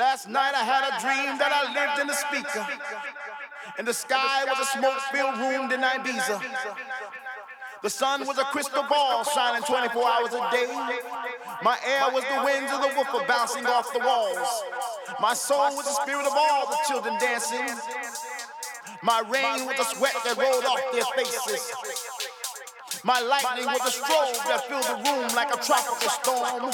Last night I had a dream that I lived in a speaker. And the sky was a smoke-filled room in Ibiza. The sun was a crystal ball shining 24 hours a day. My air was the winds of the woofer bouncing off the walls. My soul was the spirit of all the children dancing. My rain was the sweat that rolled off their faces. My lightning was the strobe that filled the room like a tropical storm.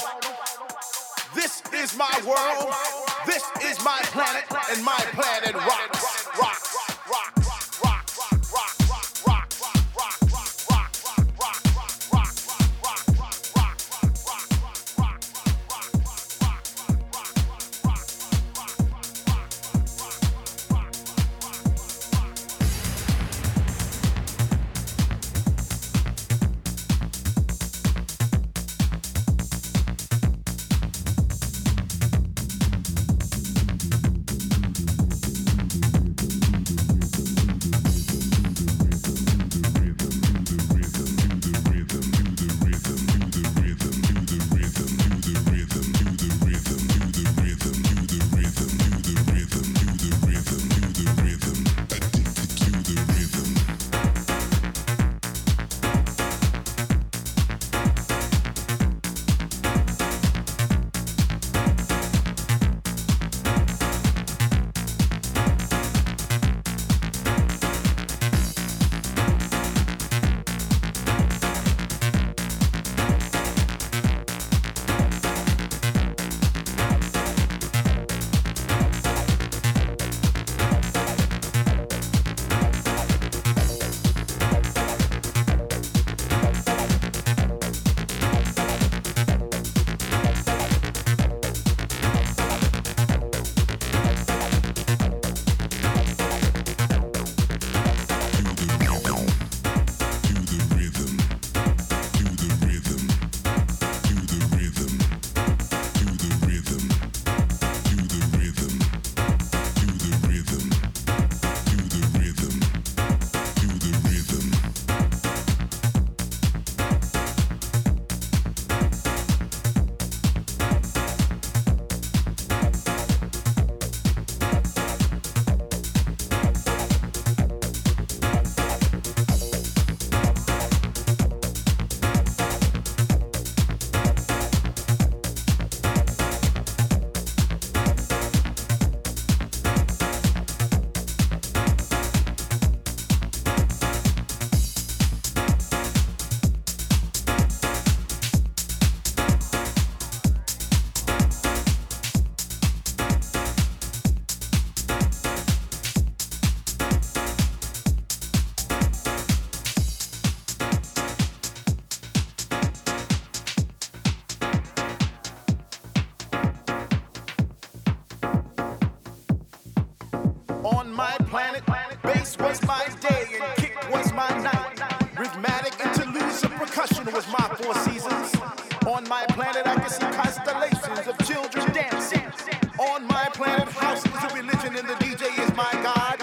This is my world. This is my planet, and my planet rocks. my planet. House is a religion and the DJ is my God.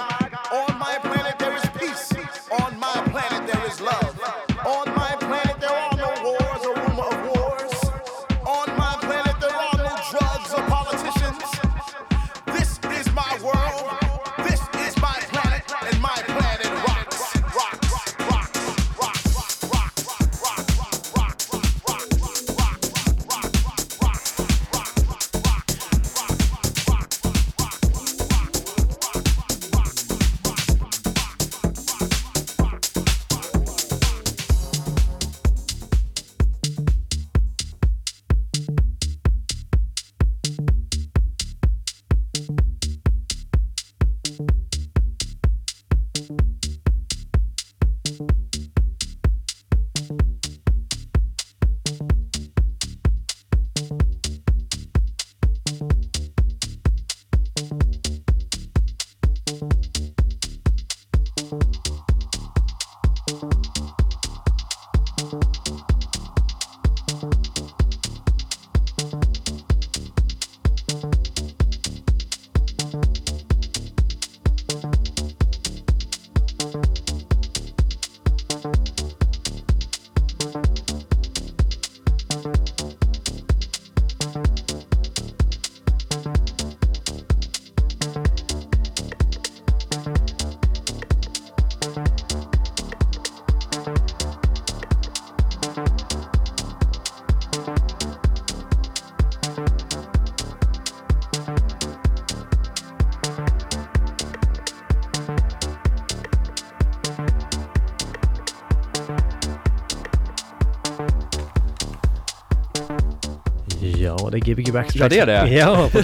Det är Gbg Backstrokes. Ja, det är det. Ja, på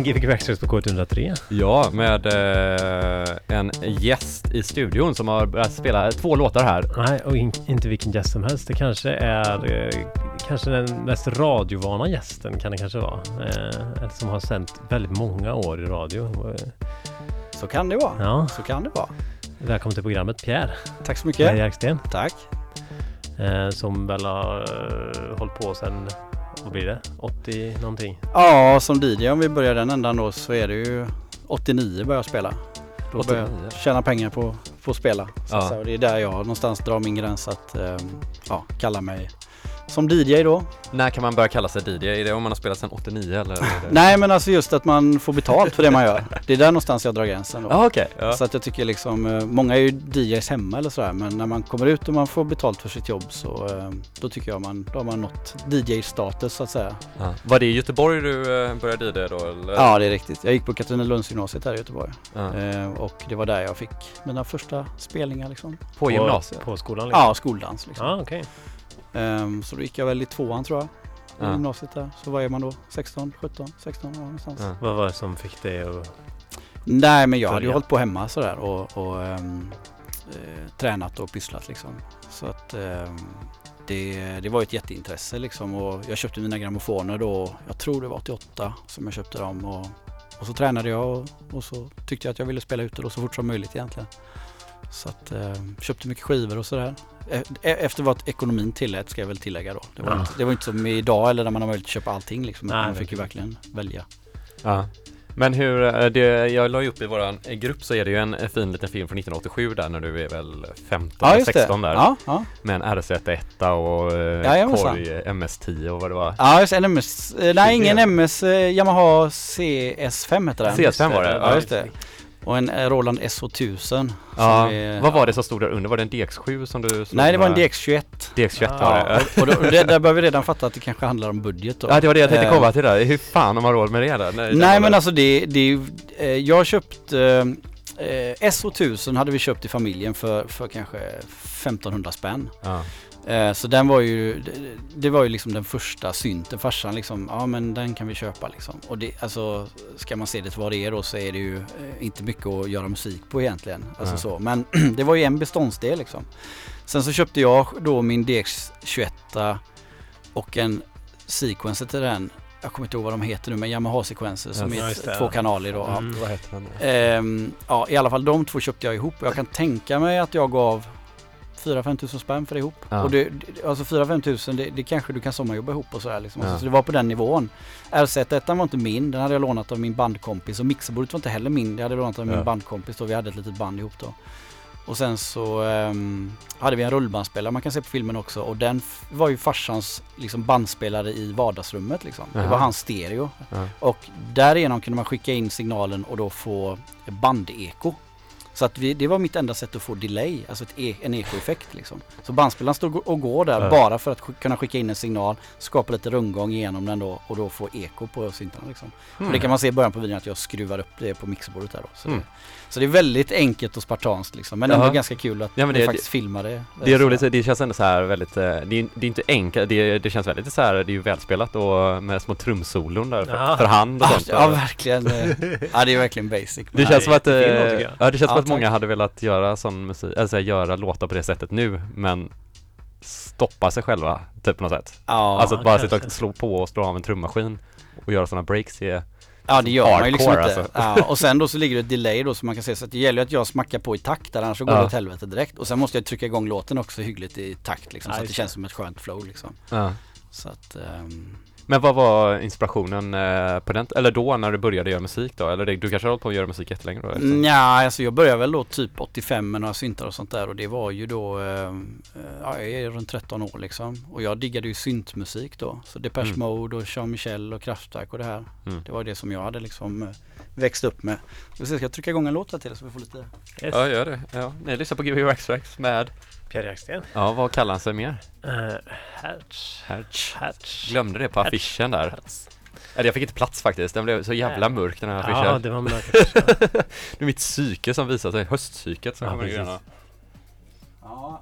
Gbg, Backstrokes på K103. Ja, med eh, en gäst i studion som har börjat spela två låtar här. Nej, och in, inte vilken gäst som helst. Det kanske är eh, kanske den mest radiovana gästen kan det kanske vara. Eh, som har sänt väldigt många år i radio. Så kan det vara. Ja, Så kan det vara. välkommen till programmet Pierre. Tack så Pierre mycket. Jerksten. Tack. Eh, som väl har eh, hållit på sedan, vad blir det? 80 någonting? Ja, som DJ om vi börjar den ändan då så är det ju 89 börjar jag spela. Då börjar 89. jag tjäna pengar på, på att spela. Så Ja. Och det är där jag någonstans drar min gräns att ehm, ja, kalla mig som DJ då. När kan man börja kalla sig DJ? Är det om man har spelat sedan 89 eller? Nej men alltså just att man får betalt för det man gör. Det är där någonstans jag drar gränsen då. Ja, okej. Ja. Så att jag tycker liksom, eh, många är ju DJs hemma eller sådär men när man kommer ut och man får betalt för sitt jobb så eh, då tycker jag man, då har man nått DJ-status så att säga. Ja. Var det i Göteborg du eh, började DJ då eller? Ja det är riktigt. Jag gick på Katrinelundsgymnasiet här i Göteborg Ja. eh, och det var där jag fick mina första spelningar liksom. På gymnasiet? På skolan liksom? Ja, skoldans liksom. Ja, okej. Ehm, så då gick jag väl i tvåan tror jag. I Ja. gymnasiet där. Så vad är man då? 16, 17, 16 ja, någonstans. Ja. Vad var det som fick dig att... Nej men jag hade ju hållit på hemma sådär och, och ehm, eh, tränat och pysslat liksom. Så att ehm, det, det var ett jätteintresse liksom och jag köpte mina grammofoner då, jag tror det var 88 som jag köpte dem och, och så tränade jag och, och så tyckte jag att jag ville spela ut det då så fort som möjligt egentligen. Så att ehm, köpte mycket skivor och sådär. E- e- Efter vad ekonomin tillät ska jag väl tillägga då. Det var, Ja. inte, det var inte som idag eller när man har möjlighet att köpa allting liksom. Nej, man fick ju verkligen välja. Ja. Men hur, eh, det, jag la ju upp i våran eh, grupp så är det ju en eh, fin liten film från 1987 där när du är väl 15 Ja eller just 16 det. där. Ja, ja. Med en RZ1 och Jajamensan. korg eh, MS10 och vad det var. Ja, just en MS, nej ingen. MS, Yamaha CS5 heter den. CS5 var det, Ja, ja. just det. Och en eh, Roland SH1000. som Ja, är- vad var det som stod där under? Var det en DX7 som du Nej, det var en där? DX21. DX21 var det. Ja, och, då, det, där bör vi redan fatta att det kanske handlar om budget då. Ja det var det jag tänkte Eh, komma till där. Hur fan har man råd med det där? Nej, Nej men alltså det, det eh, jag köpte eh, SH1000 hade vi köpt i familjen för, för kanske 1500 spänn. Ja. Eh, så den var ju, det, det var ju liksom den första synten. Farsan liksom, ja men den kan vi köpa liksom. Och det, alltså ska man se det till vad det är då så är det ju eh, inte mycket att göra musik på egentligen. Alltså så. Men det var ju en beståndsdel liksom. Sen så köpte jag då min DX21 och en sequencer till den. Jag kommer inte ihåg vad de heter nu men Yamaha sequencer som Ja, är två kanaler då. Ja. Mm. Vad heter den? Ehm, ja, i alla fall de två köpte jag ihop och jag kan tänka mig att jag gav 4-5 tusen spänn för det ihop. Ja. Och det, det- alltså 4-5 tusen det, det kanske du kan sommarjobba ihop och sådär liksom. Ja. Så det var på den nivån. RZ1 var inte min, den hade jag lånat av min bandkompis och mixerbordet var inte heller min, det hade jag lånat av min Ja. bandkompis då vi hade ett litet band ihop då. Och sen så ehm, hade vi en rullbandspelare man kan se på filmen också och den var ju farsans liksom bandspelare i vardagsrummet liksom. Det Jaha. var hans stereo. Ja. Och därigenom kunde man skicka in signalen och då få bandeko. Så att vi, det var mitt enda sätt att få delay, alltså ett e, en ekoeffekt liksom. Så bandspelaren stod och går där Ja. bara för att sk- kunna skicka in en signal, skapa lite rundgång igenom den då och då få eko på syntarna liksom. Och det kan man se i början på videon att jag skruvar upp det på mixerbordet där då. Så, Mm. Det, så det är väldigt enkelt och spartanskt liksom. Men ändå Jaha. ganska kul att Ja, men vi det- faktiskt filmar det. Det är Så- roligt, det känns ändå så här väldigt, eh, det är, det är inte enkelt, det, det känns väldigt så här, det är ju välspelat och med små trumsolon där för, för hand och Ja, sånt. ja verkligen. eh, Ja det är verkligen basic. Det känns som att, eh, jag. ja det känns som att många hade velat göra sån musik, alltså göra låtar på det sättet nu men stoppa sig själva, typ på något sätt. Ja, alltså att bara sitta kanske. och slå på och slå av en trummaskin och göra sådana breaks är, Ja det gör man ju liksom Hardcore, inte. alltså. Ja, och sen då så ligger det ett delay då som man kan se så att det gäller att jag smackar på i takt där annars så går Ja. det åt helvete direkt. Och sen måste jag trycka igång låten också hyggligt i takt liksom så att det känns som ett skönt flow liksom. Så att ehm, Men vad var inspirationen eh, på den, eller då när du började göra musik då? Eller det, du kanske har hållit på att göra musik jättelänge då? efter? Nja, alltså jag började väl då typ 85 med några syntar och sånt där och det var ju då, ehm, eh, ja jag är runt 13 år liksom. Och jag diggade ju syntmusik då. Så Depeche Mm. Mode och Jean Michel och Kraftwerk och det här. Mm. Det var det som jag hade liksom eh, växt upp med. Vi se, ska jag trycka igång en låt här till så vi får lite Yes. Ja, gör det. Ja. Ni lyssnar på Gbg Waxtrax med, Pierre Jerksten. ja vad kallar han sig mer? Uh, Hertz. Hertz. Hertz. Glömde det på Hertz. affischen där. Hertz. Eller jag fick inte plats faktiskt, den blev så jävla Nej. mörk den här affischen. Ja, det var mörkt. Det är mitt psyke som visar sig, höstpsyket som Ja, kommer grejerna. Ja,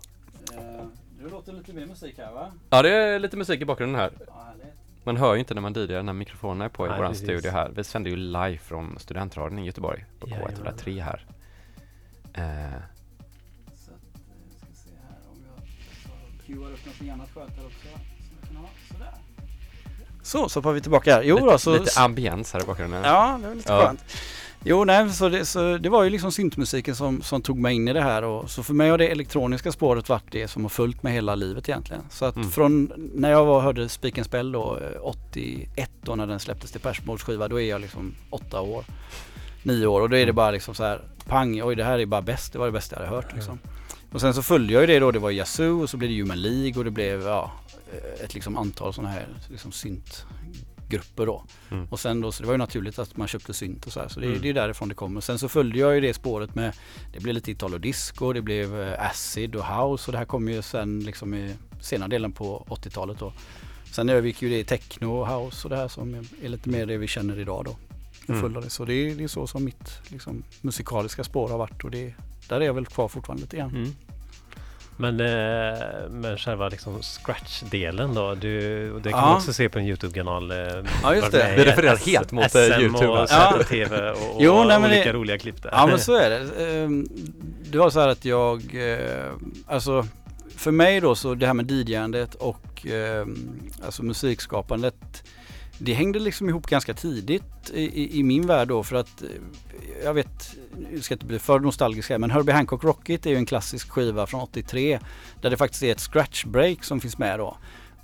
eh, det låter lite mer musik här va? Ja, det är lite musik i bakgrunden här. Ja. Man hör ju inte när man DJar när mikrofonerna är på i Nej, våran studio här. Vi sänder ju live från Studentradion i Göteborg på Jajamän. K103 här. Eh, cuear upp någonting annat skönt här också. Sådär. Så, så hoppar vi tillbaka här. Jo lite, då, så... lite ambiens här i bakgrunden. Ja, det var lite Ja. skönt. Jo, nej, så det, så det var ju liksom syntmusiken som, som tog mig in i det här och så för mig har det elektroniska spåret varit det som har följt mig hela livet egentligen. Så att Mm. från när jag var, hörde Speak and Spell då, eh, 81 då när den släpptes till Persmolds skiva, då är jag liksom åtta år, nio år och då är det bara liksom så här pang, oj det här är bara bäst, det var det bästa jag hade hört liksom. Och sen så följde jag ju det då, det var Yazoo och så blev det Human League och det blev ja, ett liksom antal sådana här liksom syntgrupper då. Mm. Och sen då, så det var ju naturligt att man köpte synt och så här. Så det, Mm. det är därifrån det kommer. Sen så följde jag ju det spåret med, det blev lite Italo Disco, det blev eh, Acid och House och det här kom ju sen liksom i senare delen på 80-talet då. Sen övergick ju det i techno och house och det här som är- lite mer det vi känner idag då. Mm. Så det är, det är så som mitt liksom, musikaliska spår har varit och det, där är jag väl kvar fortfarande lite grann. Mm. Men, eh, men själva liksom scratch-delen då? Du, och det kan Ja. man också se på en YouTube-kanal. Eh, Ja, just det. Vi refererar helt mot, eh, SM YouTube, och alltså. Ja. TV och, och Jo, nej, men olika det- roliga klipp där. Ja men så är det. Ehm, Det var så här att jag, alltså för mig då så det här med DJandet och ehm, alltså musikskapandet det hängde liksom ihop ganska tidigt i, i, min värld då för att eh, jag vet, nu ska jag inte bli för nostalgisk här men Herbie Hancock Rocket är ju en klassisk skiva från 83 där det faktiskt är ett scratch break som finns med då.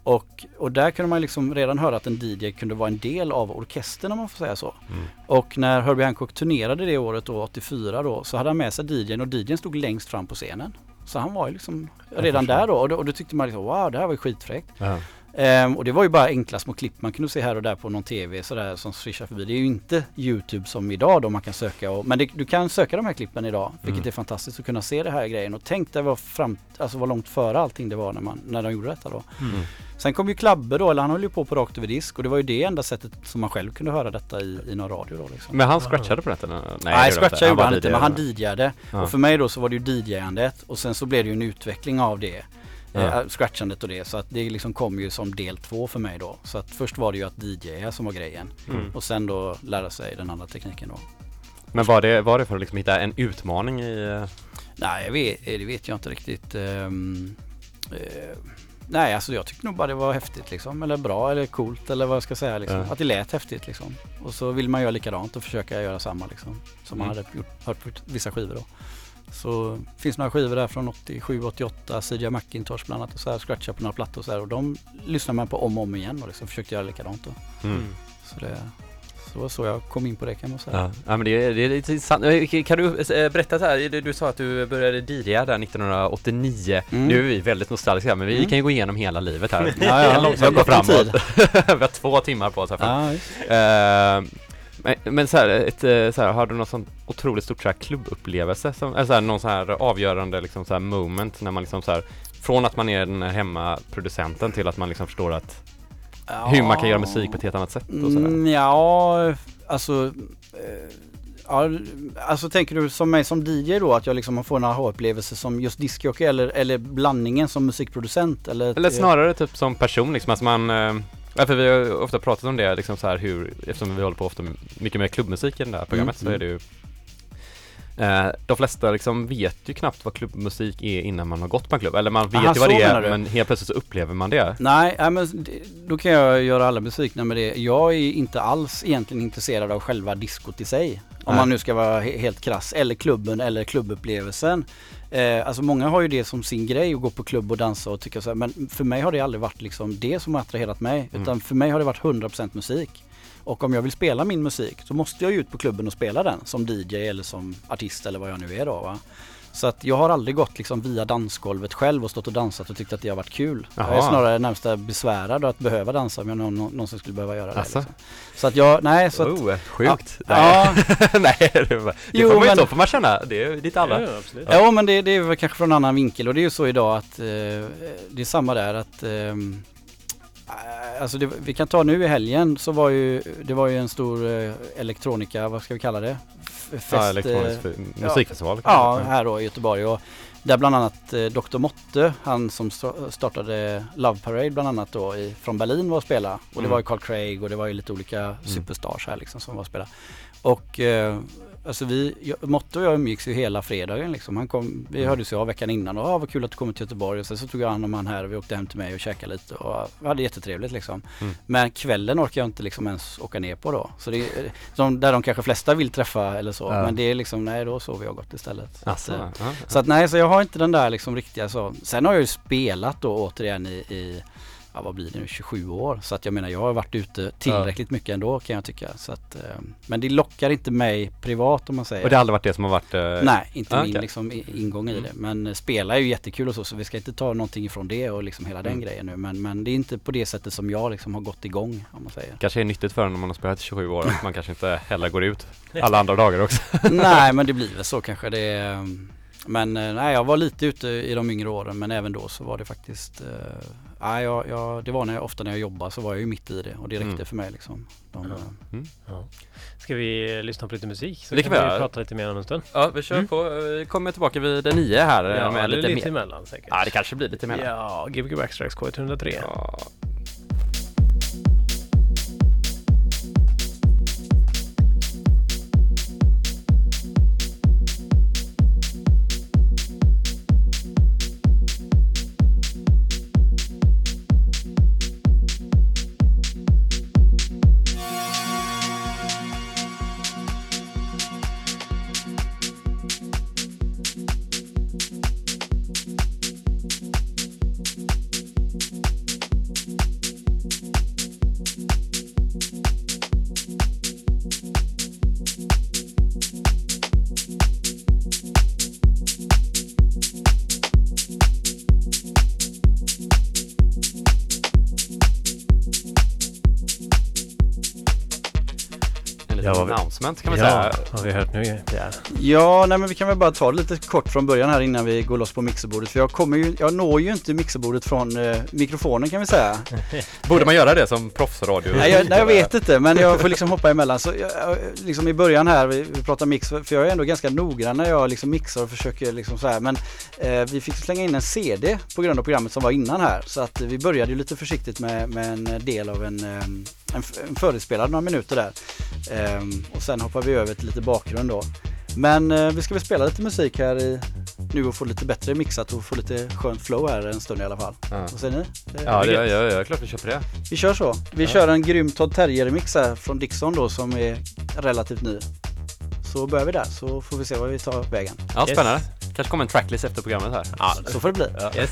Och, och där kunde man liksom redan höra att en DJ kunde vara en del av orkestern om man får säga så. Mm. Och när Herbie Hancock turnerade det året då, 84 då, så hade han med sig DJn och DJn stod längst fram på scenen. Så han var ju liksom redan där då och, då och då tyckte man liksom wow det här var ju skitfräckt. Ja. Ehm, och det var ju bara enkla små klipp man kunde se här och där på någon TV sådär som swishar förbi. Det är ju inte Youtube som idag då man kan söka och, men det, du kan söka de här klippen idag vilket Mm. är fantastiskt att kunna se det här grejen och tänk dig vad, fram, alltså vad långt före allting det var när, man, när de gjorde detta då. Mm. Sen kom ju Klabbe då, eller han höll ju på på rakt över disk och det var ju det enda sättet som man själv kunde höra detta i, i någon radio då liksom. Men han scratchade på nätet? Nej, Nej, det gjorde bara han inte, men han. DJade. Ja. Och för mig då så var det ju DJandet och sen så blev det ju en utveckling av det. Ja. Eh, scratchandet och det. Så att det liksom kom ju som del två för mig då. Så att först var det ju att DJa som var grejen. Mm. Och sen då lära sig den andra tekniken då. Men var det, var det för att liksom hitta en utmaning i... eh, Nej, vet, eh, det vet jag inte riktigt. Ehm, eh, nej, alltså jag tyckte nog bara det var häftigt liksom. Eller bra eller coolt eller vad jag ska säga liksom. Ja. Att det lät häftigt liksom. Och så vill man göra likadant och försöka göra samma liksom. Som man Mm. hade gjort, hört på vissa skivor då. Så finns några skivor där från 87, 88, CJ McIntosh bland annat och så här, scratcha på några plattor och så här. Och de lyssnar man på om och om igen och liksom försökte göra likadant då. Mm. Så det, så var så jag kom in på det kan man säga. Ja. ja men det, är- det är lite intressant. Kan du eh, berätta så här, du, sa att du började DJa där 1989. Mm. Nu är vi väldigt nostalgiska men vi Mm. kan ju gå igenom hela livet här. Ja, ja, vi har gå gott om framåt. vi har två timmar på oss här. Ja, men, men så här, ett, eh, så här, har du någon sån otroligt stort så här klubbupplevelse? Som, eller så här, någon så här avgörande liksom, så här moment när man liksom så här Från att man är den här hemmaproducenten till att man liksom förstår att hur man kan göra musik på ett helt annat sätt och så där. Mm, ja, alltså eh, Ja, alltså tänker du som mig som DJ då att jag liksom får en aha-upplevelse som just discjockey eller, eller blandningen som musikproducent eller? Eller snarare typ som person liksom, alltså man eh, Ja, för vi har ofta pratat om det liksom så här hur, eftersom vi håller på ofta mycket med klubbmusik i det här programmet Mm, så är det ju eh, De flesta liksom vet ju knappt vad klubbmusik är innan man har gått på en klubb, eller man vet Aha, ju vad det är men helt plötsligt så upplever man det. Nej, nej men då kan jag göra alla besvikna med det. Jag är inte alls egentligen intresserad av själva diskot i sig. Om Nej. man nu ska vara he- helt krass. Eller klubben eller klubbupplevelsen. Eh, alltså många har ju det som sin grej att gå på klubb och dansa och tycka så här. Men för mig har det aldrig varit liksom det som har attraherat mig. Mm. Utan för mig har det varit 100% musik. Och om jag vill spela min musik så måste jag ju ut på klubben och spela den som DJ eller som artist eller vad jag nu är då va. Så att jag har aldrig gått liksom via dansgolvet själv och stått och dansat och tyckt att det har varit kul. Jag är snarare närmast besvärad att behöva dansa om jag någon, någonsin skulle behöva göra det. Liksom. Så att jag, nej så att, oh, sjukt! ja, Nej, det, det Jo, får man ju men- så får man känna, det är lite alla. Ja, absolut. Ja men det, det är väl kanske från en annan vinkel och det är ju så idag att eh, det är samma där att eh, alltså det, vi kan ta nu i helgen så var ju det var ju en stor eh, elektronika, vad ska vi kalla det? Fest, Ja, eh, elektronisk musikfestival. Ja, kanske. här då i Göteborg och där bland annat eh, Dr. Motte, han som sta- startade Love Parade bland annat då i, från Berlin var och spela. Och det Mm. var ju Carl Craig och det var ju lite olika superstars här liksom som var och spela. Och eh, alltså vi, jag, Motte och jag umgicks ju hela fredagen liksom. Han kom, vi hördes ju av veckan innan och ah, vad kul att du kommer till Göteborg och sen så tog jag hand om han här och vi åkte hem till mig och käkade lite och vi hade jättetrevligt liksom. Mm. Men kvällen orkar jag inte liksom ens åka ner på då. Så det är som där de kanske flesta vill träffa eller så. Ja. Men det är liksom, nej då sover jag gott istället. Så att, Alltså, eh, ja. så att nej, så jag har inte den där liksom riktiga så. Sen har jag ju spelat då återigen i, i ja vad blir det nu, 27 år. Så att jag menar jag har varit ute tillräckligt mycket ändå kan jag tycka. Så att, eh, men det lockar inte mig privat om man säger. Och det har aldrig varit det som har varit... eh, Nej, inte Ah, min okej. liksom, ingång i Mm. det. Men eh, spela är ju jättekul och så, så vi ska inte ta någonting ifrån det och liksom hela den Mm. grejen nu. Men, men det är inte på det sättet som jag liksom har gått igång om man säger. Kanske är nyttigt för en om man har spelat i 27 år att man kanske inte heller går ut alla andra dagar också. nej, men det blir väl så kanske. Det, är, men nej, jag var lite ute i de yngre åren men även då så var det faktiskt eh, Nej, jag, jag, det var när jag, ofta när jag jobbade så var jag ju mitt i det och det räckte Mm. för mig liksom. De, Ja. Ja. Ska vi lyssna på lite musik? Så Det kan vi prata lite mer om en stund. Ja, vi kör Mm. på. Vi kommer tillbaka vid det nio här Ja, med eller lite, lite, mer. emellan säkert. Ja, det kanske blir lite mer. Ja, Gbg Backstrikes K103. Ja. Vi hört nu Pierre? Ja, nej men vi kan väl bara ta det lite kort från början här innan vi går loss på mixerbordet. För jag kommer ju, jag når ju inte mixerbordet från eh, mikrofonen kan vi säga. Borde man göra det som proffsradio? Nej jag, nej jag vet inte men jag får liksom hoppa emellan. Så jag, liksom i början här, vi, vi pratar mix, för jag är ändå ganska noggrann när jag liksom mixar och försöker liksom så här. Men eh, vi fick slänga in en CD på grund av programmet som var innan här. Så att vi började ju lite försiktigt med, med en del av en, eh, en, en förespelad några minuter där. Ehm, och sen hoppar vi över till lite bakgrund då. Men eh, vi ska väl spela lite musik här i, nu och få lite bättre mixat och få lite skönt flow här en stund i alla fall. Ja, Vad säger ni? Det- ja det, gött. ja, ja, klart vi köper det. vi kör så. Vi Ja. kör en grym Todd Terje-remix här från Dixon då som är relativt ny. Så börjar vi där så får vi se vad vi tar vägen. Ja, Yes. spännande. Kanske kommer en tracklist efter programmet här. Ja, Så får det bli. Ja. Yes.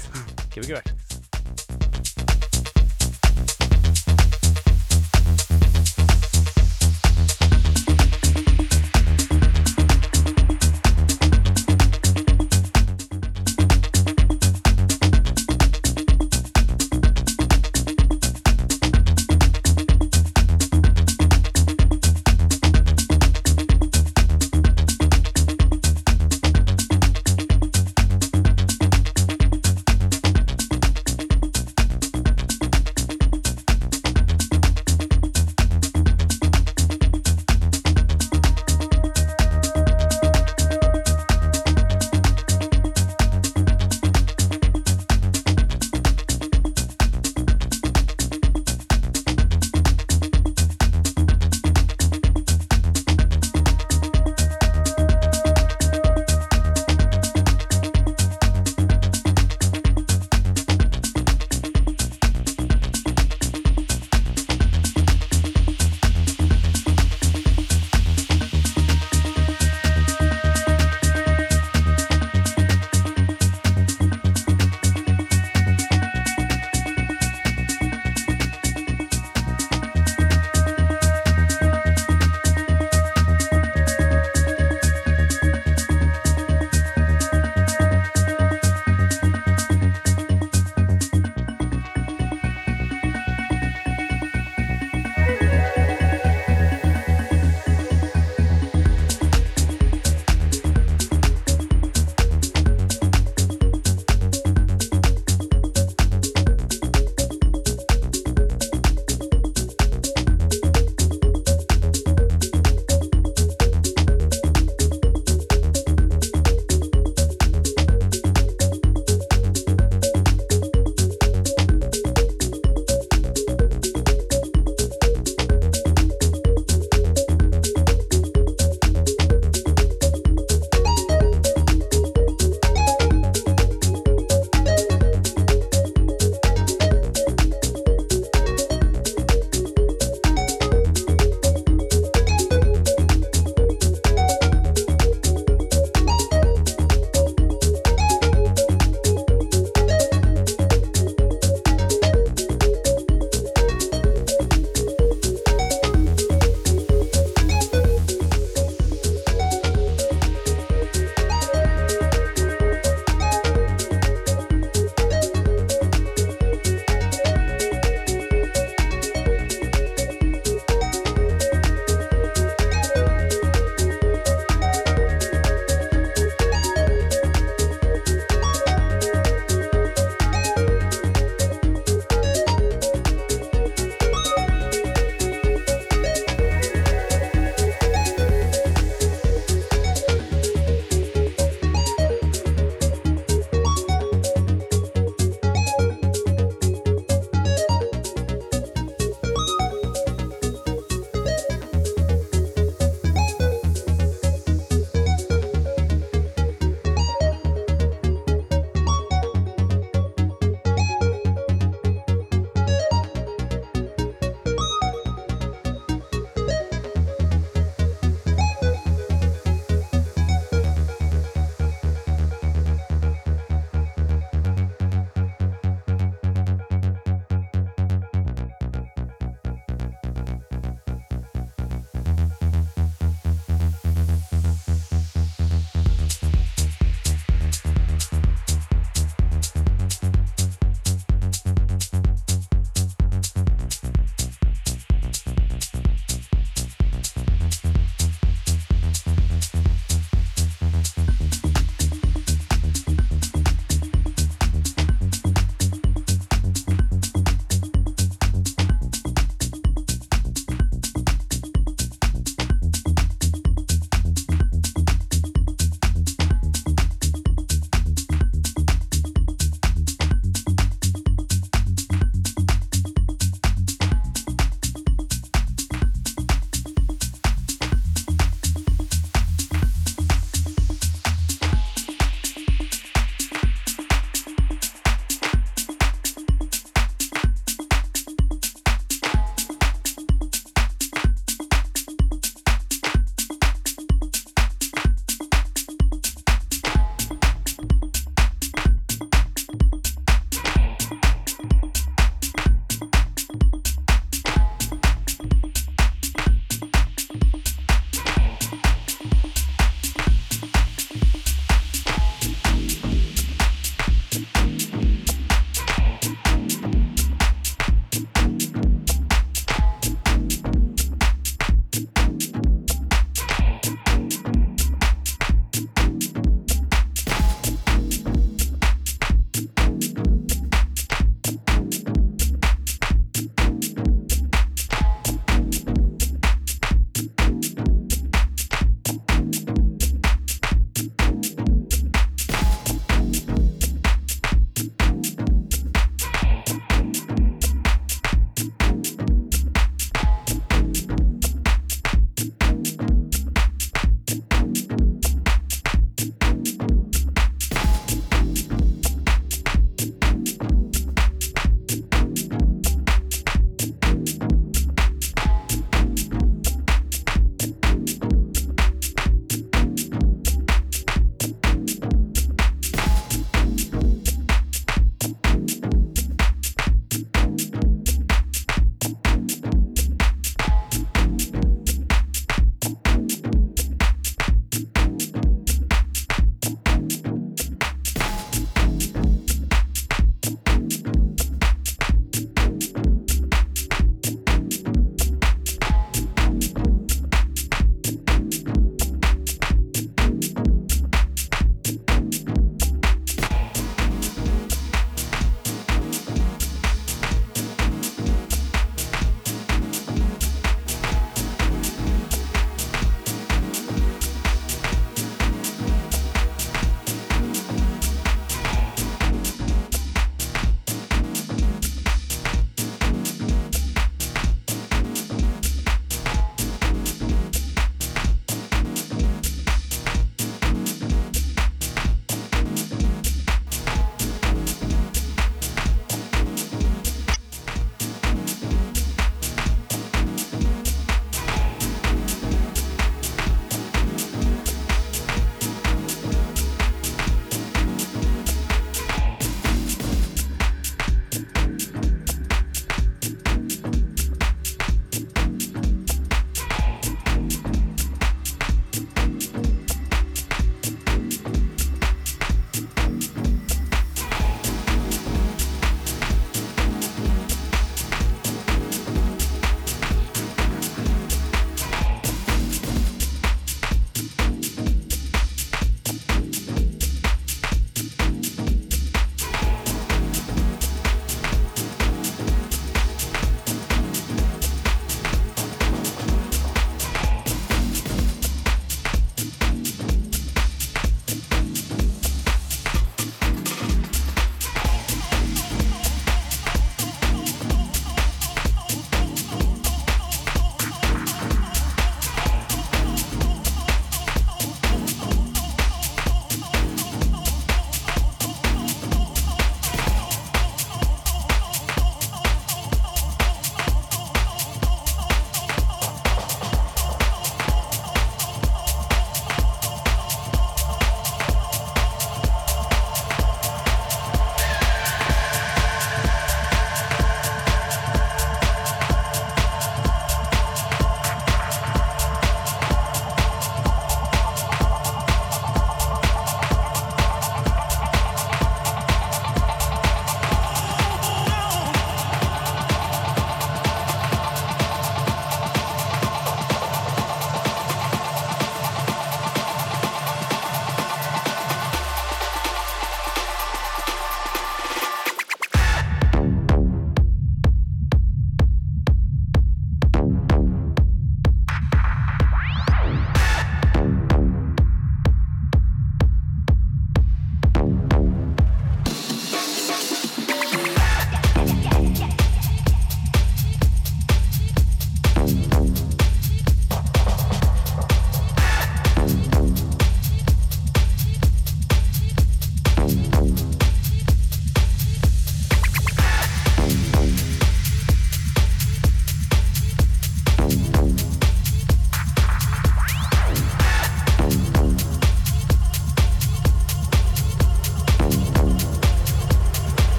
you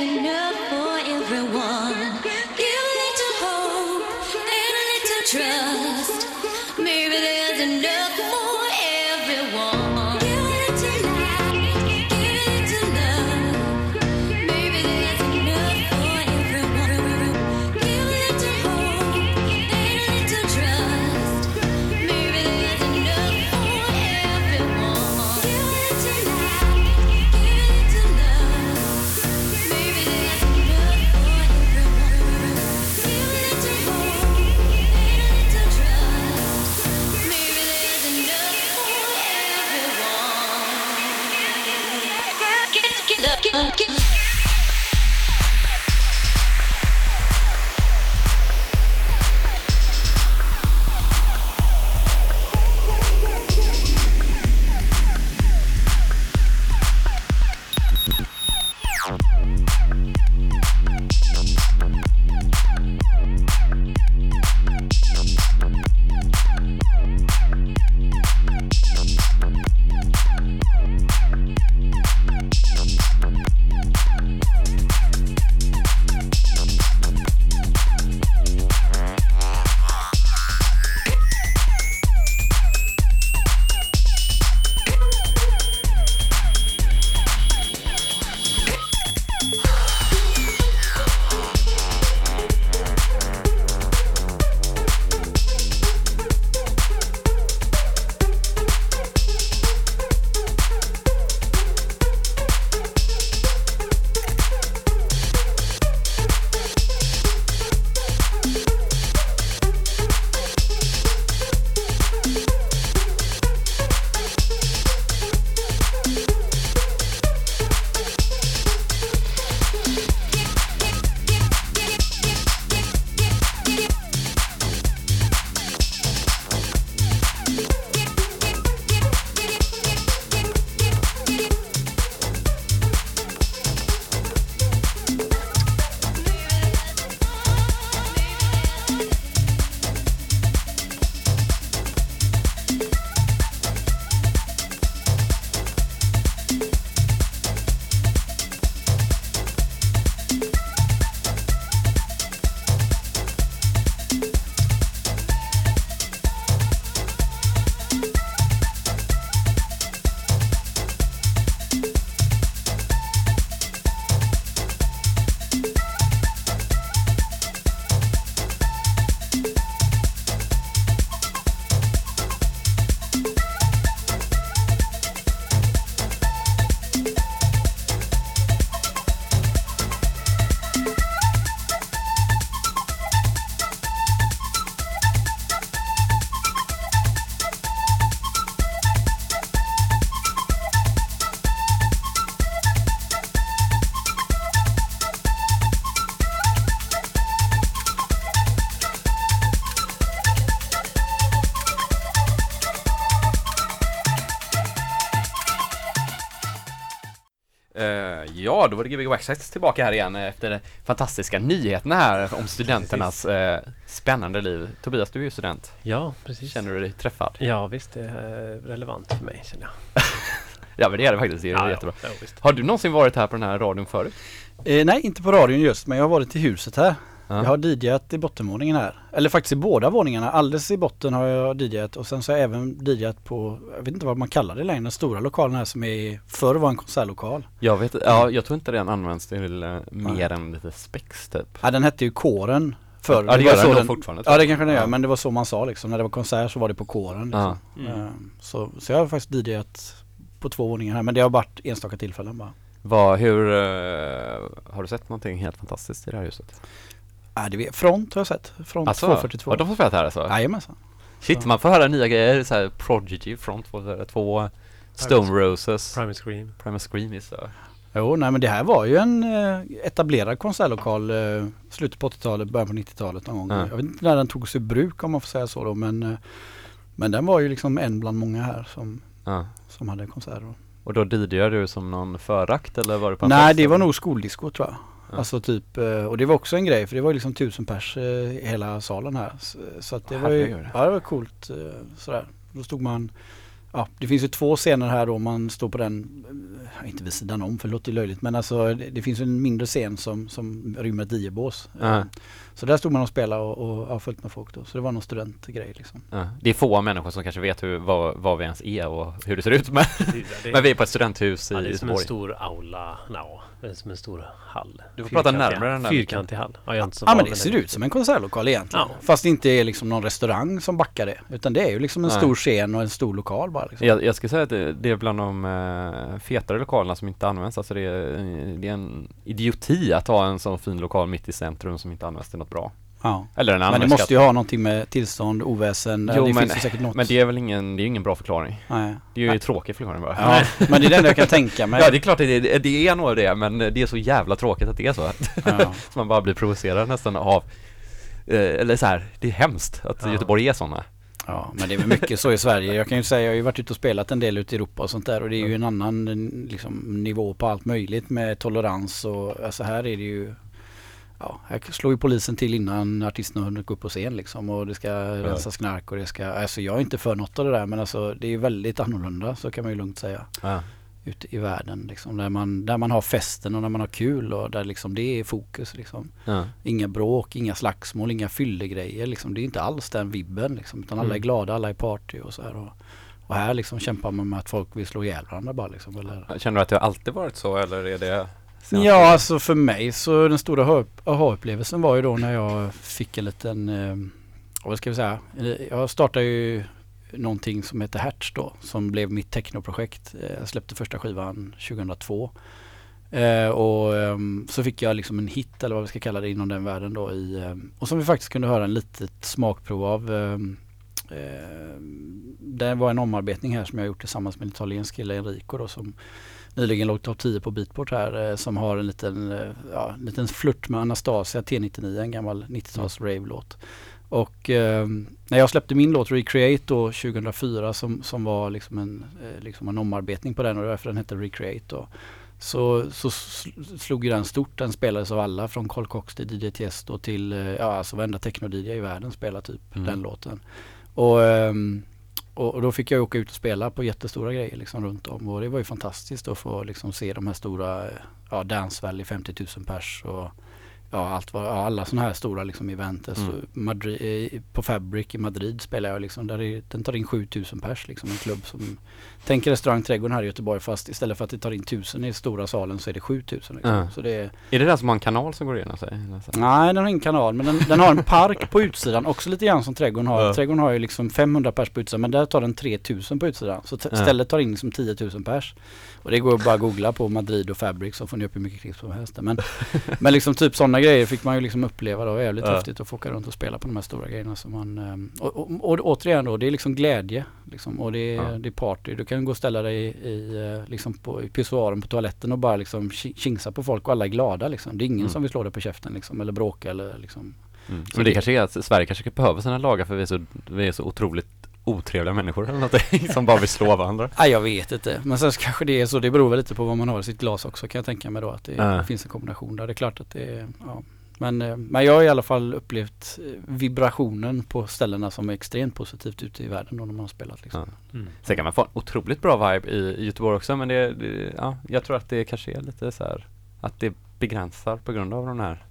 to know. Ja, då var det Gbg Waxxax tillbaka här igen efter de fantastiska nyheterna här om studenternas eh, spännande liv. Tobias, du är ju student. Ja, precis. Känner du dig träffad? Ja, visst. Det är relevant för mig känner jag. Ja, men det är det faktiskt. Det är ja, jättebra. Ja, ja, visst. Har du någonsin varit här på den här radion förut? Eh, nej, inte på radion just, men jag har varit i huset här. Ja. Jag har DJat i bottenvåningen här. Eller faktiskt i båda våningarna. Alldeles i botten har jag DJat och sen så har jag även DJat på, jag vet inte vad man kallar det längre, den stora lokalen här som är, förr var en konsertlokal. Jag vet ja, jag tror inte den används till eh, mer än lite spex typ. Ja, den hette ju Kåren förr. Ja, det var gör den nog fortfarande. Ja det kanske den gör, Ja. men det var så man sa liksom. När det var konsert så var det på Kåren. Liksom. Ja. Mm. Eh, Så, så jag har faktiskt DJat på två våningar här, men det har varit enstaka tillfällen bara. Vad, hur, eh, har du sett någonting helt fantastiskt i det här huset? Ja, det vet, Front har jag sett. Front Alltså, 242. Har de spelat här alltså? Jajamensan. Shit, man får höra nya grejer, så här Prodigy, Front 2, Stone Roses, Primal Scream. Primal Scream så. Jo, nej men det här var ju en eh, etablerad konsertlokal eh, slutet på 80-talet, början på 90-talet någon gång. Ja. Jag vet inte när den togs i bruk om man får säga så då, men, eh, men den var ju liksom en bland många här som, Ja. som hade konserter. Och då DJade du som någon förakt eller var du på en Nej, fest, det var eller? nog skoldisco tror jag. Ja. Alltså typ, eh, och det var också en grej för det var ju liksom tusen pers eh, i hela salen här. Så, att det var ju, ja det var coolt eh, sådär. Då stod man, ja det finns ju två scener här då man står på den, inte vid sidan om för det låter löjligt men alltså det, det finns en mindre scen som, som rymmer ett. Eh, Ja. Så där stod man och spelade och, och ja, följt med folk då. Så det var någon studentgrej liksom. Ja. Det är få människor som kanske vet hur, vad, vad vi ens är och hur det ser ut men, Det, men vi är på ett studenthus i ja, det är som en Göteborg. stor aula. No, som en stor hall. Du får prata närmare den där Fyrkantig hall. Ja, jag är inte så Ja men det ser ut som en konsertlokal egentligen. Ja. Fast det inte är liksom någon restaurang som backar det. Utan det är ju liksom en Nej. stor scen och en stor lokal bara. Liksom. Jag, jag skulle säga att det, det är bland de eh, fetare lokalerna som inte används. Alltså det är, det är en idioti att ha en sån fin lokal mitt i centrum som inte används till något bra. Ja. Eller en Men det måste ju ha någonting med tillstånd, oväsen. Jo, det men- finns ju säkert något. Men det är väl ingen, det är ingen bra förklaring. Nej. Det är ju en tråkig förklaring bara. Ja, men det är det enda jag kan tänka mig. Ja det är klart att det, det är nog det men det är så jävla tråkigt att det är så. Ja. Så man bara blir provocerad nästan av eh, Eller så här, det är hemskt att Ja. Göteborg är sådana. Ja, men det är väl mycket så i Sverige. Jag kan ju säga, jag har ju varit ute och spelat en del ute i Europa och sånt där och det är ju en annan liksom, nivå på allt möjligt med tolerans och alltså här är det ju Ja, här slår ju polisen till innan artisterna hunnit gå upp på scen liksom och det ska rensas knark och det ska, alltså jag är inte för något av det där men alltså det är väldigt annorlunda så kan man ju lugnt säga Ja. ute i världen liksom där man, där man har festen och där man har kul och där liksom det är fokus liksom. Ja. Inga bråk, inga slagsmål, inga fyllegrejer liksom. Det är inte alls den vibben liksom. Utan alla är Mm. glada, alla är party och så här. Och, och här liksom kämpar man med att folk vill slå ihjäl varandra bara liksom. Eller? Känner du att det har alltid varit så eller är det Ja, alltså för mig så den stora aha- aha-upplevelsen var ju då när jag fick en liten, eh, vad ska vi säga, Eh, jag startade ju någonting som heter Hertz då, som blev mitt technoprojekt. Eh, Jag släppte första skivan 2002. Eh, och ehm, så fick jag liksom en hit eller vad vi ska kalla det inom den världen då i, ehm, och som vi faktiskt kunde höra en litet smakprov av. ehm, eh, det var en omarbetning här som jag gjort tillsammans med en italiensk kille Enrico då som nyligen låg topp 10 på Beatport här eh, som har en liten, eh, ja, en liten flört med Anastasia T99, en gammal 90-tals rave-låt. Och eh, när jag släppte min låt Recreate då 2004 som, som var liksom en, eh, liksom en omarbetning på den och därför den hette Recreate då. Så, så sl- slog ju den stort. Den spelades av alla från Carl Cox till DJ Tiesto till, ja alltså varenda techno-DJ i världen spelar typ Mm. den låten. Och, ehm, och, och då fick jag åka ut och spela på jättestora grejer liksom runt om. Och det var ju fantastiskt att få liksom se de här stora, eh, ja Dance Valley 50 000 pers och ja, allt var, ja, alla sådana här stora liksom event. Mm. Så Madrid, eh, på Fabric i Madrid spelar jag liksom, där är, den tar in 7000 pers liksom, en klubb som Tänk restaurang Trädgården här i Göteborg fast istället för att det tar in 1000 i stora salen så är det 7000 liksom. Ja. Så det är, Är det den som har en kanal som går igenom sig? Nej den har ingen kanal men den, den har en park på utsidan också lite grann som Trädgården har. Ja. Trädgården har ju liksom 500 pers på utsidan men där tar den 3000 på utsidan. Så stället tar in liksom 10 000 pers. Och det går att bara googla på Madrid och Fabric så får ni upp hur mycket klipp som helst. Men, men liksom typ sådana grejer fick man ju liksom uppleva då. Jävligt Ja. häftigt att få åka runt och spela på de här stora grejerna. Som man, ehm, och, och, och återigen då, det är liksom glädje. Liksom, och det är, Ja. det är party. Du kan gå och ställa dig i, eh, liksom på, i pissoaren på toaletten och bara liksom ki- kingsa på folk och alla är glada liksom. Det är ingen Mm. som vill slå dig på käften liksom, eller bråka eller liksom. Mm. Men det det- kanske är att Sverige kanske behöver sina lagar för vi är så, vi är så otroligt otrevliga människor eller någonting som bara vill slå varandra? Nej jag vet inte. Men sen så kanske det är så. Det beror väl lite på vad man har i sitt glas också kan jag tänka mig då. Att det, det finns en kombination där. Det är klart att det är, ja. Men, eh, men jag har i alla fall upplevt eh, vibrationen på ställena som är extremt positivt ute i världen då när man har spelat liksom. Ja. Mm. Sen kan man få en otroligt bra vibe i, i Göteborg också men det, det, ja, jag tror att det kanske är lite så här att det begränsar på grund av de här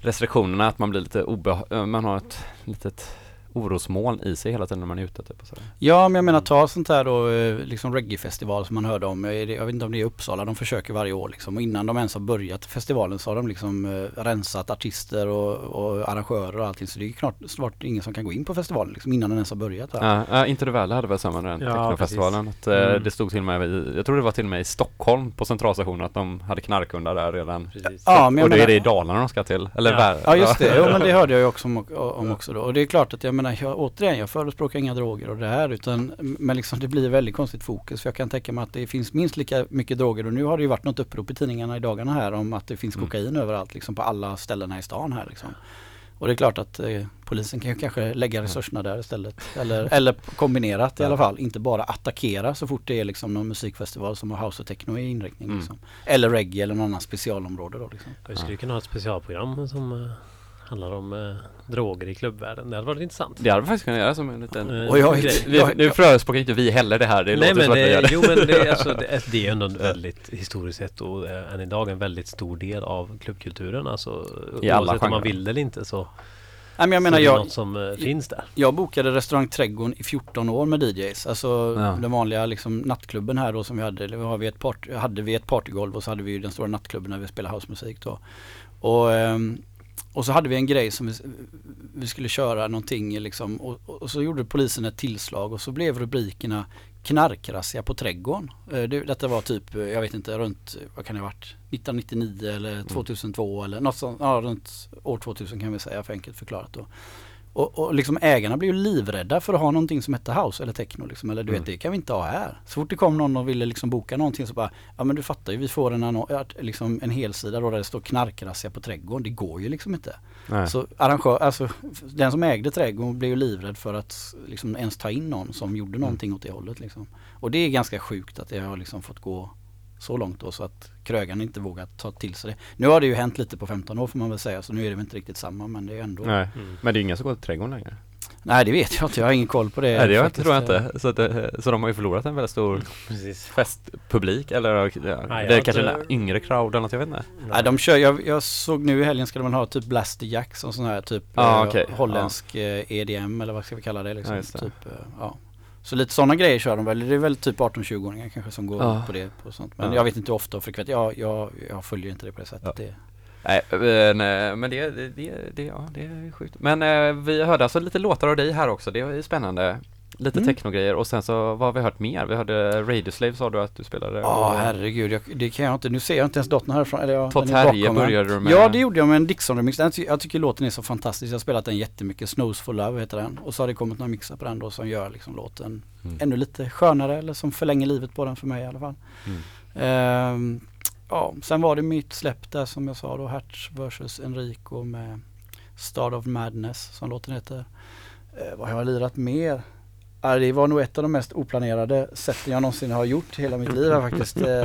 restriktionerna att man blir lite obeha- man har ett litet orosmoln i sig hela tiden när man är ute typ och så. Ja men jag menar ta sånt här då eh, liksom reggae-festival som man hörde om. Det- Jag vet inte om det är i Uppsala. De försöker varje år liksom. Och innan de ens har börjat festivalen så har de liksom eh, rensat artister och, och arrangörer och allting. Så det är klart snart ingen som kan gå in på festivalen liksom innan den ens har börjat. Här. Ja, ja Inte Valley hade väl samma med den Ja, technofestivalen. Att, eh, Mm. Det stod till och med i, jag tror det var till och med i Stockholm på centralstationen att de hade knarkhundar där redan. Precis. Ja, men och då är det i Dalarna de ska till. Eller Ja. vär- Ja just det, jo, men det hörde jag ju också om, om också då. Och det är klart att jag menar, jag, återigen jag förespråkar inga droger och det här utan men liksom det blir väldigt konstigt fokus. För jag kan tänka mig att det finns minst lika mycket droger och nu har det ju varit något upprop i tidningarna i dagarna här om att det finns Mm. kokain överallt liksom på alla ställena i stan här liksom. Och det är klart att eh, polisen kan ju kanske lägga resurserna där istället. Eller, eller kombinerat i alla fall. Inte bara attackera så fort det är liksom någon musikfestival som har house och techno i inriktning. Mm. Liksom. Eller reggae eller någon annan specialområde då liksom. Vi skulle kunna ha ett specialprogram som eh, handlar om eh, droger i klubbvärlden. Det hade varit intressant. Det hade vi faktiskt kunnat göra som en liten... Eh, Och jag- grej. Vi, nu förespråkar inte vi heller det här, det Nej låter men som att vi gör det, det. jo men det, alltså, det, är- det är ändå en väldigt historiskt sett och eh, än idag en väldigt stor del av klubbkulturen. Alltså, I alla oavsett om man vill eller inte så, Nej men jag menar det jag, något som eh, finns där. Jag bokade restaurang Trädgården i 14 år med DJs. Alltså Ja. den vanliga liksom, nattklubben här då som vi hade. Eller har vi ett part, hade vi ett partygolv och så hade vi ju den stora nattklubben när vi spelade housemusik då. Och, ehm, och så hade vi en grej som vi, vi skulle köra någonting liksom och, och så gjorde polisen ett tillslag och så blev rubrikerna knarkrazzia på trädgården. Eh, Det, detta var typ, eh, jag vet inte, runt, vad kan det ha varit, 1999 eller 2002 eller något sånt, ja runt år 2000 kan vi säga för enkelt förklarat då. Och, och liksom ägarna blev ju livrädda för att ha någonting som hette house eller techno liksom, eller du Mm. vet det kan vi inte ha här. Så fort det kom någon och ville liksom boka någonting så bara, ja men du fattar ju vi får en, anno- liksom en helsida då där det står knarkrazzia på trädgården, det går ju liksom inte. Nej. Så arrangör, alltså den som ägde trädgården blev ju livrädd för att liksom ens ta in någon som gjorde någonting åt det hållet liksom. Och det är ganska sjukt att det har liksom fått gå så långt då så att krögarna inte vågar ta till sig det. Nu har det ju hänt lite på 15 år får man väl säga så nu är det väl inte riktigt samma men det är ändå Nej. Mm. Men det är ingen som går till trädgården längre. Nej det vet jag inte, jag har ingen koll på det. Nej det faktiskt. tror jag inte. Så, att, det- så de har ju förlorat en väldigt stor Precis. festpublik eller ja, jag det är kanske inte- en yngre crowd eller något, jag vet inte. Nej de kör, jag, jag såg nu i helgen ska de väl ha typ Blaster Jack som sån här typ Ja, eh, okej. holländsk eh, EDM eller vad ska vi kalla det liksom. Ja, just det. Typ, eh, ja. Så lite sådana grejer kör de väl. Det är väl typ 18-20-åringar kanske som går Ja. på det på sånt. Men Ja. jag vet inte hur ofta och frekvent. Jag, jag, jag följer inte det på det sättet. Ja. Det, Nej, eh, nej, men det, det, det, ja, det är sjukt. Men eh, vi hörde alltså lite låtar av dig här också, det ju spännande. Lite Mm. technogrejer och sen så vad har vi hört mer? Vi hörde Radioslave sa du att du spelade. Ja och herregud, jag, det kan jag inte. Nu ser jag inte ens datorn härifrån. Eller jag, Todd Terje började du med. Ja det gjorde jag med en Dixon-remix. Jag tycker låten är så fantastisk. Jag har spelat den jättemycket. Snows for Love heter den. Och så har det kommit några mixar på den då som gör liksom låten Mm. ännu lite skönare eller som förlänger livet på den för mig i alla fall. Mm. Ehm, ja, sen var det mitt släpp där som jag sa då, Hertz vs Enrico med Start of Madness som låten heter. Eh, vad har jag lirat mer? Ja, det var nog ett av de mest oplanerade sätten jag någonsin har gjort i hela mitt liv faktiskt. Eh,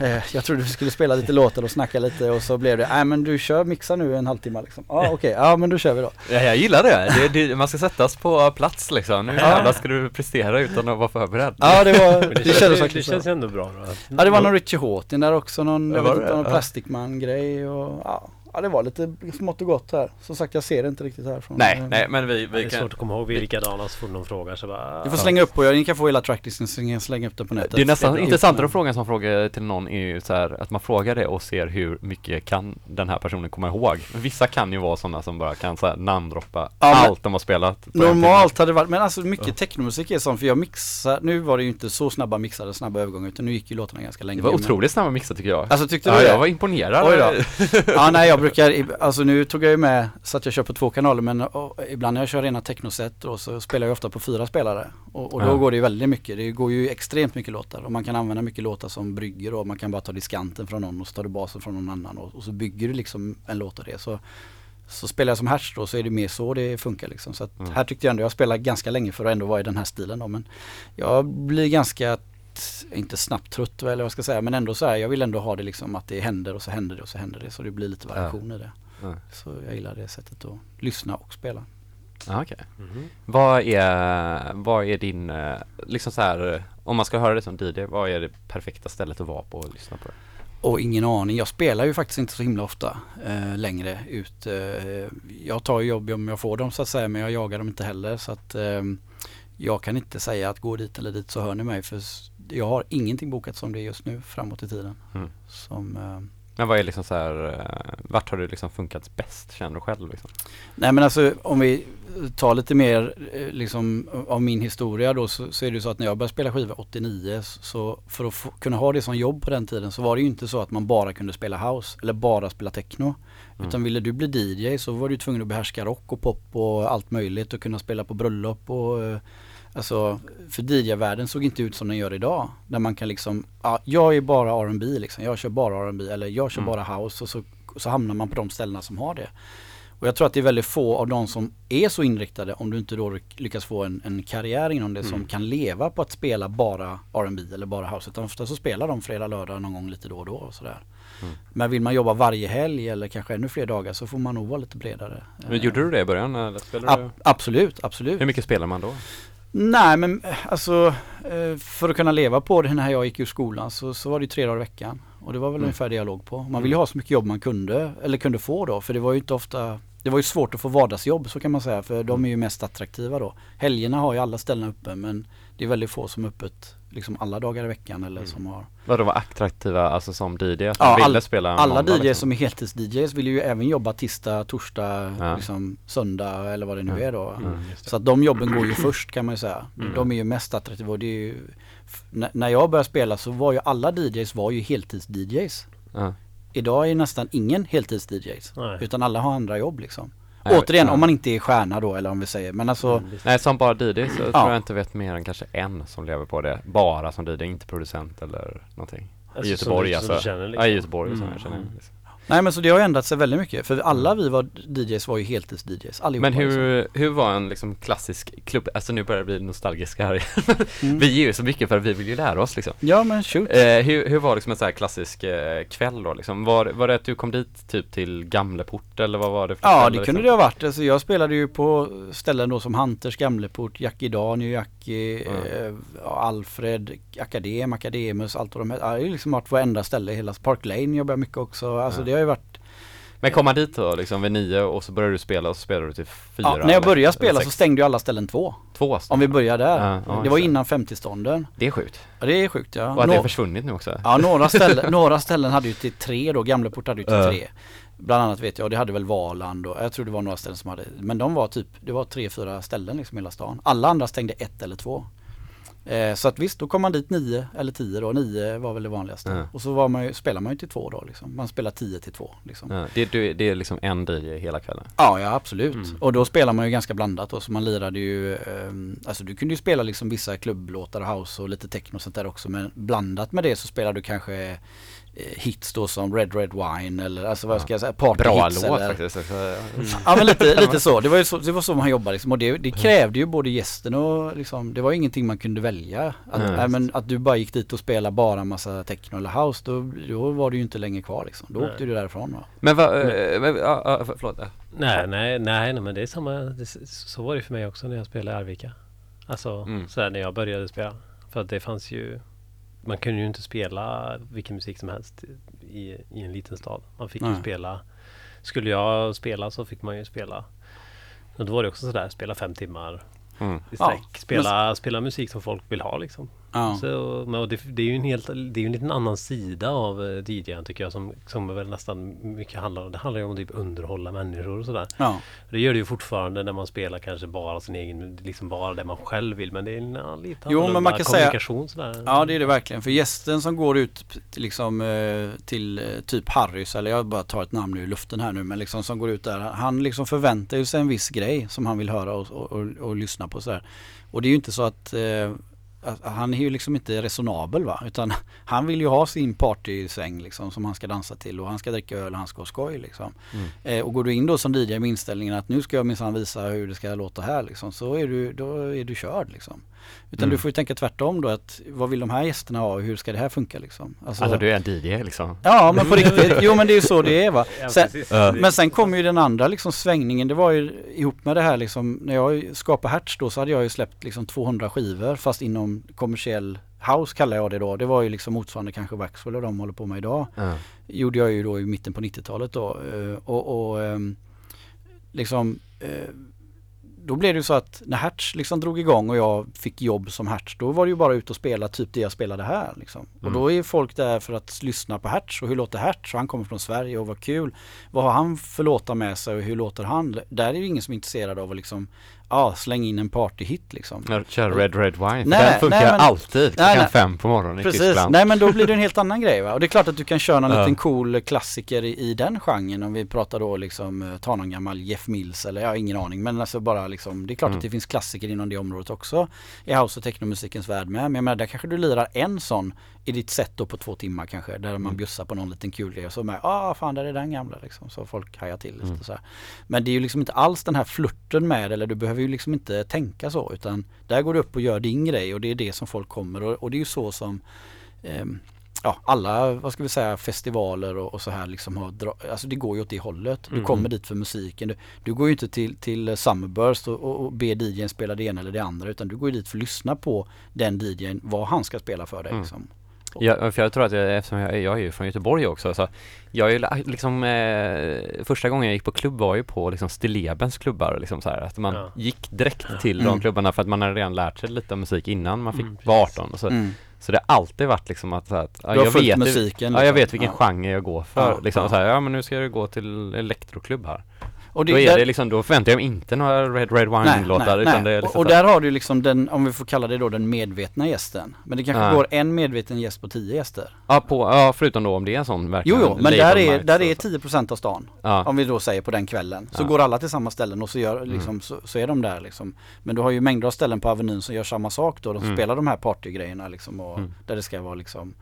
eh, jag trodde vi skulle spela lite låtar och snacka lite och så blev det, nej men du kör mixa nu en halvtimme liksom. Ja okej, ja men då kör vi då. Ja, jag gillar det. det, det man ska sättas på plats liksom. Nu jävlar ska du prestera utan att vara förberedd. Ja det var, det, det, känns, kändes det, faktiskt känns så. ändå bra då. Ja det var någon Richie Houghton där också, någon, Ja, jag vet det? inte, någon Ja. Plastic Man grej och ja. Ja det var lite smått och gott här. Som sagt jag ser det inte riktigt härifrån. Nej, Eh, nej men vi, Det vi är kan... svårt att komma ihåg, vi är likadana så fort någon frågar så bara... Du får slänga upp på, ni kan få hela tracklisten så ni kan slänga upp den på nätet. Det är nästan Det intressantare att fråga sån fråga till någon är ju så här att man frågar det och ser hur mycket kan den här personen komma ihåg. Vissa kan ju vara sådana som bara kan så här namndroppa Ja, men- allt de har spelat. Normalt hade det varit, men alltså mycket technomusik är sånt för jag mixar, nu var det ju inte så snabba mixade, snabba övergångar utan nu gick ju låtarna ganska länge. Det var Men- otroligt snabba mixar tycker jag. Alltså tyckte ja, du det? jag var imponerad. Oj då. Ja nej jag brukar, alltså nu tog jag ju med så att jag kör på två kanaler men och, ibland när jag kör rena technoset då så spelar jag ofta på fyra spelare. Och, och då Ja. går det ju väldigt mycket, det går ju extremt mycket låtar och man kan använda mycket låtar som brygger och man kan bara ta diskanten från någon och så tar du basen från någon annan och, och så bygger du liksom en låt av det. Så, Så spelar jag som Hertz då så är det mer så det funkar liksom. Så Mm. här tyckte jag ändå jag spelar ganska länge för att ändå vara i den här stilen då. Men jag blir ganska, inte snabbt trött eller vad jag ska säga, men ändå så här, jag vill ändå ha det liksom att det händer och så händer det och så händer det. Så det blir lite variation i det. Ja. Så jag gillar det sättet att lyssna och spela. Ja, okej. Mhm. Vad är, vad är din, eh, liksom så här, om man ska höra det som DJ, vad är det perfekta stället att vara på och lyssna på det? Och ingen aning. Jag spelar ju faktiskt inte så himla ofta eh, längre ut. Eh, jag tar jobb om jag får dem så att säga men jag jagar dem inte heller. Så att eh, jag kan inte säga att gå dit eller dit så hör ni mig. För jag har ingenting bokat som det är just nu framåt i tiden. Mm. Som, eh, Men vad är liksom så här, eh, vart har det liksom funkat bäst, känner du själv liksom? Nej men alltså om vi tar lite mer eh, liksom av min historia då så, så är det så att när jag började spela skivor 89 så för att få, kunna ha det som jobb på den tiden så var det ju inte så att man bara kunde spela house eller bara spela techno. Mm. Utan ville du bli DJ så var du tvungen att behärska rock och pop och allt möjligt och kunna spela på bröllop och Alltså för DJ-världen såg inte ut som den gör idag. Där man kan liksom, ja, jag är bara R&B liksom. Jag kör bara R&B eller jag kör Mm. bara house och så, så hamnar man på de ställena som har det. Och jag tror att det är väldigt få av de som är så inriktade om du inte då lyckas få en, en karriär inom det som Mm. kan leva på att spela bara R&B eller bara house. Utan ofta så spelar de fredag, lördag någon gång lite då och då och sådär. Mm. Men vill man jobba varje helg eller kanske ännu fler dagar så får man nog vara lite bredare. Men gjorde du det i början eller spelade du? Ab- absolut, absolut. Hur mycket spelar man då? Nej men alltså eh, för att kunna leva på det när jag gick ur skolan så, så var det tre dagar i veckan. Och det var väl Mm. ungefär det jag låg på. Man ville ju ha så mycket jobb man kunde, eller kunde få då. För det var ju inte ofta, det var ju svårt att få vardagsjobb så kan man säga. För de är ju mest attraktiva då. Helgerna har ju alla ställen uppe men det är väldigt få som är öppet liksom alla dagar i veckan eller Mm. som har. Vadå var attraktiva, alltså som DJ? Att Ja, man ville all- spela Alla måndag, DJs liksom? som är heltids-DJs vill ju även jobba tisdag, torsdag, Ja. liksom söndag eller vad det nu Mm. är då. Mm. Så att de jobben går ju först kan man ju säga. Mm. De är ju mest attraktiva och det är ju När jag började spela så var ju alla DJs var ju heltids-DJs. Ja. Idag är nästan ingen heltids-DJs. Utan alla har andra jobb liksom. Nej, Återigen, ja. om man inte är stjärna då eller om vi säger. Men alltså, Mm. Nej, som bara DJ så tror Ja. jag inte vet mer än kanske en som lever på det. Bara som DJ, inte producent eller någonting. Alltså, I Göteborg som du, som alltså. du känner, Ja, liksom. i Göteborg Mm. jag känner. Liksom. Nej men så det har ju ändrat sig väldigt mycket. För alla vi var DJs var ju heltids-DJs. Allihopa Men liksom. hur, hur var en liksom klassisk klubb, alltså nu börjar det bli nostalgisk här Mm. Vi ger ju så mycket för att vi vill ju lära oss liksom Ja men shoot. eh, hur, hur var liksom en sån här klassisk eh, kväll då liksom? Var, var det att du kom dit typ till Gamleport eller vad var det för Ja ställe, det liksom? kunde det ha varit. Alltså, jag spelade ju på ställen då som Hunters, Gamleport, Jackie Dan, Jackie, Mm. eh, Alfred, Akadem, Akademus, allt vad de hette. Ja, Det har liksom varit varenda ställe i hela Park Lane jobbar jag mycket också. Alltså Ja. det har ju varit Men kom man dit då liksom vid nio och så började du spela och så spelade du till fyra? ja, När jag började spela så stängde ju alla ställen två. Två Om vi börjar där. Ja, ja, det var det. innan 50-stånden. Det är sjukt. Ja, det är sjukt ja. Och att det har försvunnit nu också. Ja några ställen, några ställen hade ju till tre då, Gamleport hade ju till tre. Bland annat vet jag, och det hade väl Valand och jag tror det var några ställen som hade, men de var typ, det var tre, fyra ställen liksom i hela stan. Alla andra stängde ett eller två. Eh, så att visst, då kom man dit nio eller tio då, nio var väl det vanligaste. Ja. Och så var man ju, spelar man ju till två då liksom. Man spelar tio till två liksom. Ja, Ja, det, du, det är liksom en DJ hela kvällen. ja, absolut. Mm. Och då spelar man ju ganska blandat då, så man lirade ju, ehm, alltså du kunde ju spela liksom vissa klubblåtar och house och lite techno och sånt där också. Men blandat med det så spelar du kanske eh, hits då som Red Red Wine eller alltså vad Ja. ska jag säga, party Bra hits låt eller, faktiskt. också. Ja men lite, lite så. Det var ju så, det var så man jobbade liksom. Och det, det krävde ju både gästen och liksom, det var ingenting man kunde välja. Att, Nej, nej, men att du bara gick dit och spelade bara massa techno eller house, då, då var du ju inte länge kvar liksom. Då Nej. åkte du därifrån va. Men vad, eh, men, ja, ja, för- förlåt. Nej, nej, nej, nej, men det är samma. Det, så var det för mig också när jag spelade i Arvika. Alltså Mm. så här när jag började spela. För att det fanns ju Man kunde ju inte spela vilken musik som helst i, i en liten stad. Man fick ju Nej. spela Skulle jag spela så fick man ju spela och då var det också sådär, spela fem timmar Mm. i Ja, sträck. spela, spela musik som folk vill ha liksom. Ja. Så, men det, det är ju en helt, det är ju en liten annan sida av eh, DJn tycker jag som, som väl nästan mycket handlar om. Det handlar ju om att typ underhålla människor och sådär. Ja. Det gör det ju fortfarande när man spelar kanske bara sin egen, liksom bara det man själv vill. Men det är en ja, lite Jo, men man kan säga- kommunikation sådär. Ja det är det verkligen. För gästen som går ut liksom eh, till eh, typ Harrys eller jag bara tar ett namn ur luften här nu men liksom som går ut där. Han liksom förväntar ju sig en viss grej som han vill höra och, och, och, och lyssna på sådär. Och det är ju inte så att eh, att han är ju liksom inte resonabel va. Utan han vill ju ha sin partysväng liksom som han ska dansa till och han ska dricka öl och han ska ha skoj liksom. Mm. Eh, och går du in då som DJ med inställningen att nu ska jag minsann visa hur det ska låta här liksom. Så är du, då är du körd liksom. Utan Mm. du får ju tänka tvärtom då att vad vill de här gästerna ha och hur ska det här funka liksom. Alltså du är en DJ liksom. Ja men på riktigt, jo men det är ju så det är va. Sen. Ja. men sen kom ju den andra liksom svängningen, det var ju ihop med det här liksom, när jag skapade Hertz då så hade jag ju släppt liksom 200 skivor fast inom kommersiell house kallar jag det då. Det var ju liksom motsvarande kanske Waxwell och de håller på med idag. Ja. Gjorde jag ju då i mitten på 90-talet då. eh, Och, och ehm, liksom eh, då blev det ju så att när Hertz liksom drog igång och jag fick jobb som Hertz då var det ju bara ut och spela typ det jag spelade här liksom. Och Mm. då är folk där för att lyssna på Hertz och hur låter Hertz och han kommer från Sverige och vad kul. Vad har han för låtar med sig och hur låter han? Där är ju ingen som är intresserad av att liksom ja, slänga in en partyhit liksom. Kör Red Red Wine, Nej, den funkar nej, men- alltid klockan Nej, fem på morgonen i Precis, Tyskland. nej men då blir det en helt annan grej va. Och det är klart att du kan köra någon Ja. liten cool klassiker i, i den genren. Om vi pratar då liksom, eh, ta någon gammal Jeff Mills eller jag har ingen aning. Men alltså bara liksom, det är klart Mm. att det finns klassiker inom det området också. I house och technomusikens värld med. Men jag menar, där kanske du lirar en sån i ditt set då på två timmar kanske. Där man Mm. bjussar på någon liten kul grej och så med, ah fan där är den gamla liksom. Så folk hajar till lite Mm. så här. Men det är ju liksom inte alls den här flirten med eller du behöver ju liksom inte tänka så utan där går du upp och gör din grej och det är det som folk kommer och, och det är ju så som ehm, ja, alla, vad ska vi säga, festivaler och, och så här liksom har alltså det går ju åt det hållet. Du Mm. kommer dit för musiken. Du, du går ju inte till, till Summerburst och, och, och ber DJn spela det ena eller det andra utan du går ju dit för att lyssna på den DJn, vad han ska spela för dig Mm. liksom. Ja, för jag tror att jag, eftersom jag, jag är ju från Göteborg också så jag är liksom eh, första gången jag gick på klubb var ju på liksom Stillebens klubbar liksom så här att man Ja. gick direkt till Mm. de klubbarna för att man hade redan lärt sig lite musik innan man fick Mm, vara precis. 18 och så, Mm. så det har alltid varit liksom att, så att ja, jag vet musiken. Ja, jag liksom. vet vilken Ja. genre jag går för Ja, liksom ja. så här, ja men nu ska jag gå till elektroklubb här. Och då är där- det liksom, då förväntar jag mig inte några Red Red Wine-låtar utan det är liksom och, och där har du liksom den, om vi får kalla det då den medvetna gästen. Men det kanske Ja. går en medveten gäst på tio gäster. Ja, på, ja förutom då om det är en sån Jo, verkligen jo, men där är, där är så. 10% av stan. Ja, Om vi då säger på den kvällen. Så går alla till samma ställen och så, gör, liksom, så, så är de där liksom. Men du har ju mängder av ställen på Avenyn som gör samma sak då. De Mm. spelar de här partygrejerna liksom och Mm. där det ska vara liksom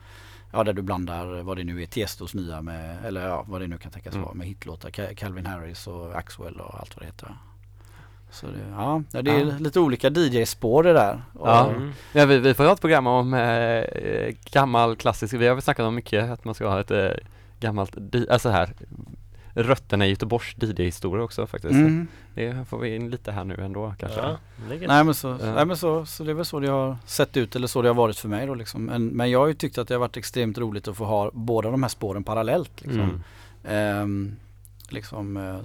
Ja där du blandar vad det nu är, Tiestos nya med, eller ja vad det nu kan tänkas Mm. vara med hitlåtar. Ca- Calvin Harris och Axwell och allt vad det heter. Så det, ja, det är Ja. lite olika DJ-spår det där. Och, Ja. Mm. ja vi, vi får ha ett program om eh, gammal klassisk, vi har väl snackat om mycket att man ska ha ett eh, gammalt, alltså här rötterna i Göteborgs DJ-historia också faktiskt. Mm. Det får vi in lite här nu ändå kanske. Ja. Nej men, så, Ja. nej men så, så det är väl så det har sett ut eller så det har varit för mig då liksom. Men, men jag har ju tyckt att det har varit extremt roligt att få ha båda de här spåren parallellt liksom. Mm. Ehm, liksom eh,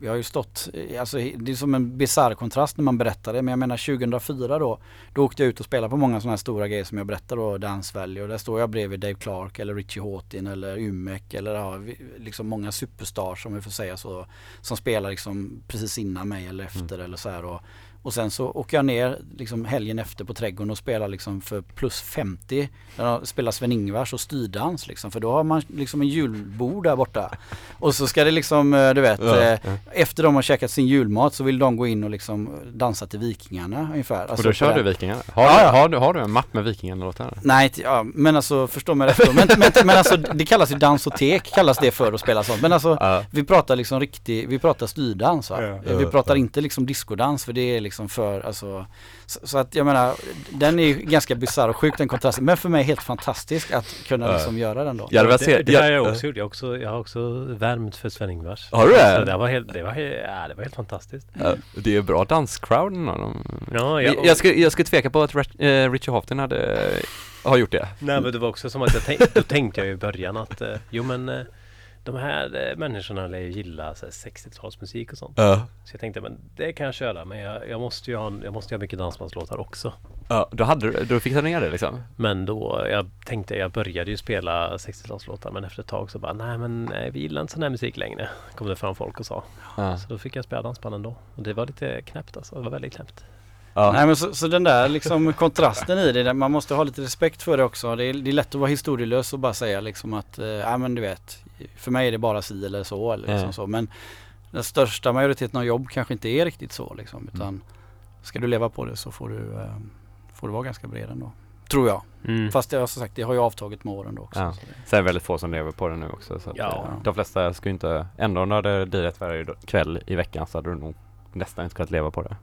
jag har ju stått, eh, alltså det är som en bisarr kontrast när man berättar det men jag menar 2004 då Då åkte jag ut och spelade på många sådana här stora grejer som jag berättar då, Dance Valley och där står jag bredvid Dave Clark eller Richie Hawtin eller Umek eller ja, liksom många superstars om vi får säga så Som spelar liksom precis innan mig eller efter eller så här och, och sen så åker jag ner liksom helgen efter på Trädgården och spelar liksom för plus 50 Där spelar Sven-Ingvars och styrdans liksom för då har man liksom en julbord där borta Och så ska det liksom, eh, du vet, Ja, eh, ja. efter de har käkat sin julmat så vill de gå in och liksom dansa till Vikingarna ungefär. Och Alltså då kör du Vikingarna? Har, Ja, du, ja. har, du, har du en mapp med Vikingarna-låtar? Nej, ja, men alltså förstå mig rätt då. Men, men, men alltså det kallas ju dansotek kallas det för att spela sånt. Men alltså Ja. vi pratar liksom riktig, vi pratar styrdans va? Ja. Eh, Vi pratar inte liksom diskodans för det är liksom för alltså så, så att jag menar den är ju ganska bisarr och sjuk den kontrasten. Men för mig helt fantastisk att kunna liksom göra den då. Ja, det var det, det har ja, jag ja. också gjort. Jag har också, jag har också värmt för Sven-Ingvars. Har du det? Så det var helt, det var, ja, det var helt fantastiskt. Ja, det är bra dem. Ja, Jag, jag, skulle, jag skulle tveka på att eh, Richie Houghton hade, har gjort det. Nej men det var också som att jag tänkte, då tänkte jag i början att eh, jo men eh, de här eh, människorna lär ju gilla så här 60-talsmusik och sånt. Ja. Så jag tänkte men det kan jag köra men jag, jag måste ju ha, jag måste ha mycket dansbandslåtar också. Ja, då, hade du, då fixade du ner det liksom? Men då, jag tänkte, jag började ju spela 60-talslåtar men efter ett tag så bara nej men nej, vi gillar inte sån här musik längre. Kom det fram folk och sa. Ja. Så då fick jag spela dansband ändå. Och det var lite knäppt alltså, det var väldigt knäppt. Ja. Nej men så, så den där liksom kontrasten i det, man måste ha lite respekt för det också. Det är, det är lätt att vara historielös och bara säga liksom att, eh, ja men du vet, för mig är det bara si eller så eller liksom Ja. så. Men den största majoriteten av jobb kanske inte är riktigt så liksom. Utan ska du leva på det så får du, eh, får det vara ganska bred ändå. Tror jag. Mm. Fast det, som sagt, det har ju avtagit med åren då också. Ja. så det- Sen är det väldigt få som lever på det nu också. Så Ja. eh, De flesta skulle inte, ändå om du hade DJat varje kväll i veckan så hade du nog nästan inte kunnat leva på det.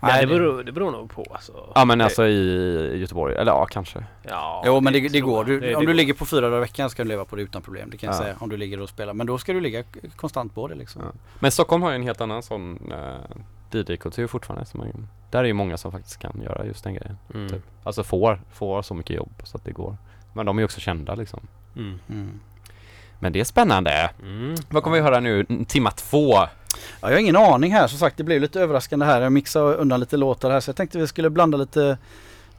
Nej, det beror, det beror nog på alltså. Ja men alltså i Göteborg, eller ja kanske. Ja, Jo men det, det går. Du, Det- om det du ligger på fyra dagar i veckan ska du leva på det utan problem. Det kan jag Ja. säga. Om du ligger och spelar. Men då ska du ligga konstant på det liksom. Ja. Men Stockholm har ju en helt annan sån uh, DJ-kultur fortfarande. Så man, där är ju många som faktiskt kan göra just den grejen. Mm. Typ. Alltså får, får så mycket jobb så att det går. Men de är ju också kända liksom. Mm. Mm. Men det är spännande. Mm. Vad kommer vi höra nu? Timma två. Ja, jag har ingen aning här. Som sagt det blev lite överraskande här. Jag mixade undan lite låtar här så jag tänkte vi skulle blanda lite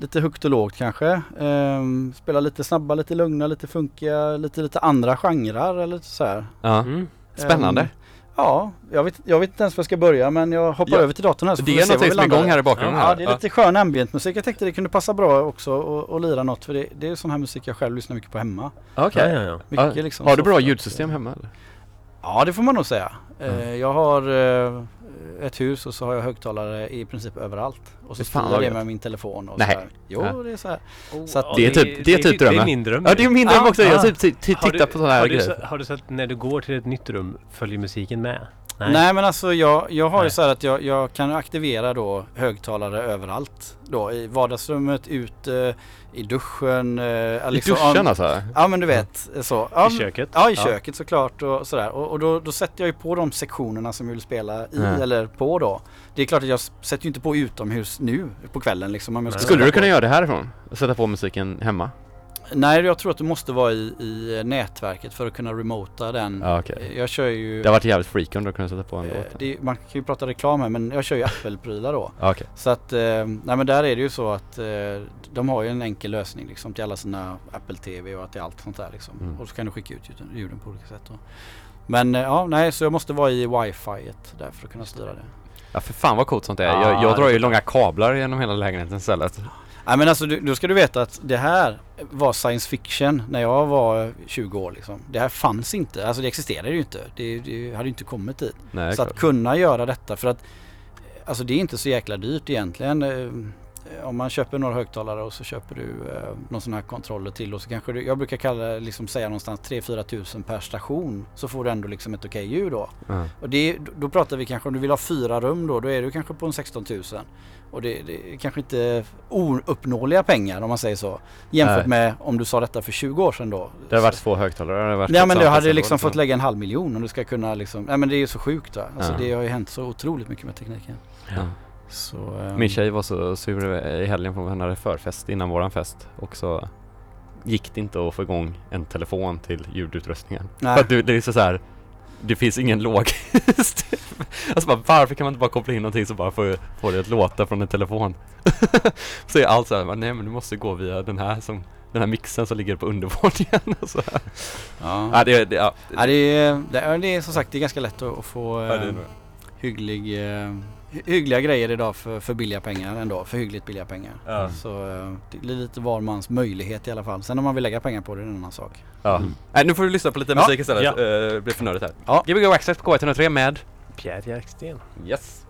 Lite högt och lågt kanske. Ehm, spela lite snabba, lite lugna, lite funkiga, lite, lite andra genrer eller så här. Ja. Mm. Spännande. Ehm, ja, jag vet, jag vet inte ens var jag ska börja men jag hoppar Ja, över till datorn här så det vi är vi som är igång här i bakgrunden. Ja, här. det är lite skön ambientmusik. Jag tänkte det kunde passa bra också att lira något för det, det är sån här musik jag själv lyssnar mycket på hemma. Okej. Ja, ja, ja. Mycket Ja. liksom Har du bra ljudsystem hemma eller? Ja det får man nog säga. Mm. Eh, Jag har eh, ett hus och så har jag högtalare i princip överallt. Och så styr vad jag det med min telefon och Nej. Jo Ja. det är så här. Oh, Så att det är typ- det är typ Det är drömmen. min dröm. Ja det är min dröm också. Jag ja. typ, tittar du- på sådana här har du, grejer. så- har du sett när du går till ett nytt rum, följer musiken med? Nej. men alltså jag, jag har ju Nej. så här att jag, jag kan aktivera då högtalare överallt. Då i vardagsrummet, ute, i duschen. eh, I liksom, duschen ja, alltså? Ja men du vet så. Ja, I köket? Ja i Ja. köket såklart och sådär. Och, och då, då sätter jag ju på de sektionerna som jag vill spela i Nej. eller på då. Det är klart att jag sätter ju inte på utomhus nu på kvällen liksom. Om jag ska Nej. Skulle du på- kunna göra det härifrån? Sätta på musiken hemma? Nej jag tror att du måste vara i, i nätverket för att kunna remota den. Ja okej. Jag kör ju Det har varit jävligt freak om du kunde sätta på en eh, låt. det, man kan ju prata reklam här men jag kör ju Apple-prylar då. Okej. Så att, eh, nej men där är det ju så att eh, de har ju en enkel lösning liksom till alla sina Apple TV och till allt sånt där liksom. Mm. Och så kan du skicka ut ljuden, ljuden på olika sätt då. Men eh, ja, nej så jag måste vara i wifi där för att kunna styra det. Ja för fan vad coolt sånt är. Ja, jag, jag drar ju långa kablar genom hela lägenheten istället. Nej men alltså du, då ska du veta att det här var science fiction när jag var 20 år liksom. Det här fanns inte, alltså det existerade ju inte. Det, det hade inte kommit dit. Nej, Så klart. att kunna göra detta för att Alltså det är inte så jäkla dyrt egentligen. Eh, Om man köper några högtalare och så köper du eh, någon sån här kontroller till och så kanske du, jag brukar kalla liksom säga någonstans 3-4 tusen per station så får du ändå liksom ett okej ljud då. Ja. Och det, då pratar vi kanske om du vill ha fyra rum då, då är du kanske på en 16 000. Och det, det är kanske inte ouppnåeliga pengar om man säger så. Jämfört Nej. med om du sa detta för 20 år sedan då. Det har varit två högtalare. Varit Ja men du hade liksom fått lägga en halv miljon om du ska kunna liksom, nej men det är ju så sjukt va. Alltså Ja. det har ju hänt så otroligt mycket med tekniken. Ja. Så, ehm, Min tjej var så sur i helgen för hon hade förfest innan våran fest och så gick det inte att få igång en telefon till ljudutrustningen. Nej. För att du, det är så, så här. Det finns ingen låg Alltså bara, varför kan man inte bara koppla in någonting så bara får, får det att låta från en telefon? så är allt så här, bara, nej men du måste gå via den här som den här mixen som ligger på undervåningen och så här. Ja. Ja, det, det, ja. Ja, det, är, det, är, det är som sagt det är ganska lätt att, att få Ja, eh, hygglig, eh, hyggliga grejer idag för, för billiga pengar ändå. För hyggligt billiga pengar. Ja. Så eh, det blir lite var mans möjlighet i alla fall. Sen om man vill lägga pengar på det är en annan sak. Ja. Mm. Nej, nu får du lyssna på lite Ja. musik istället. Ja. Det blir för nördigt här. Ja. Gbg Access på K103 med Pierre Jerksten. Yes.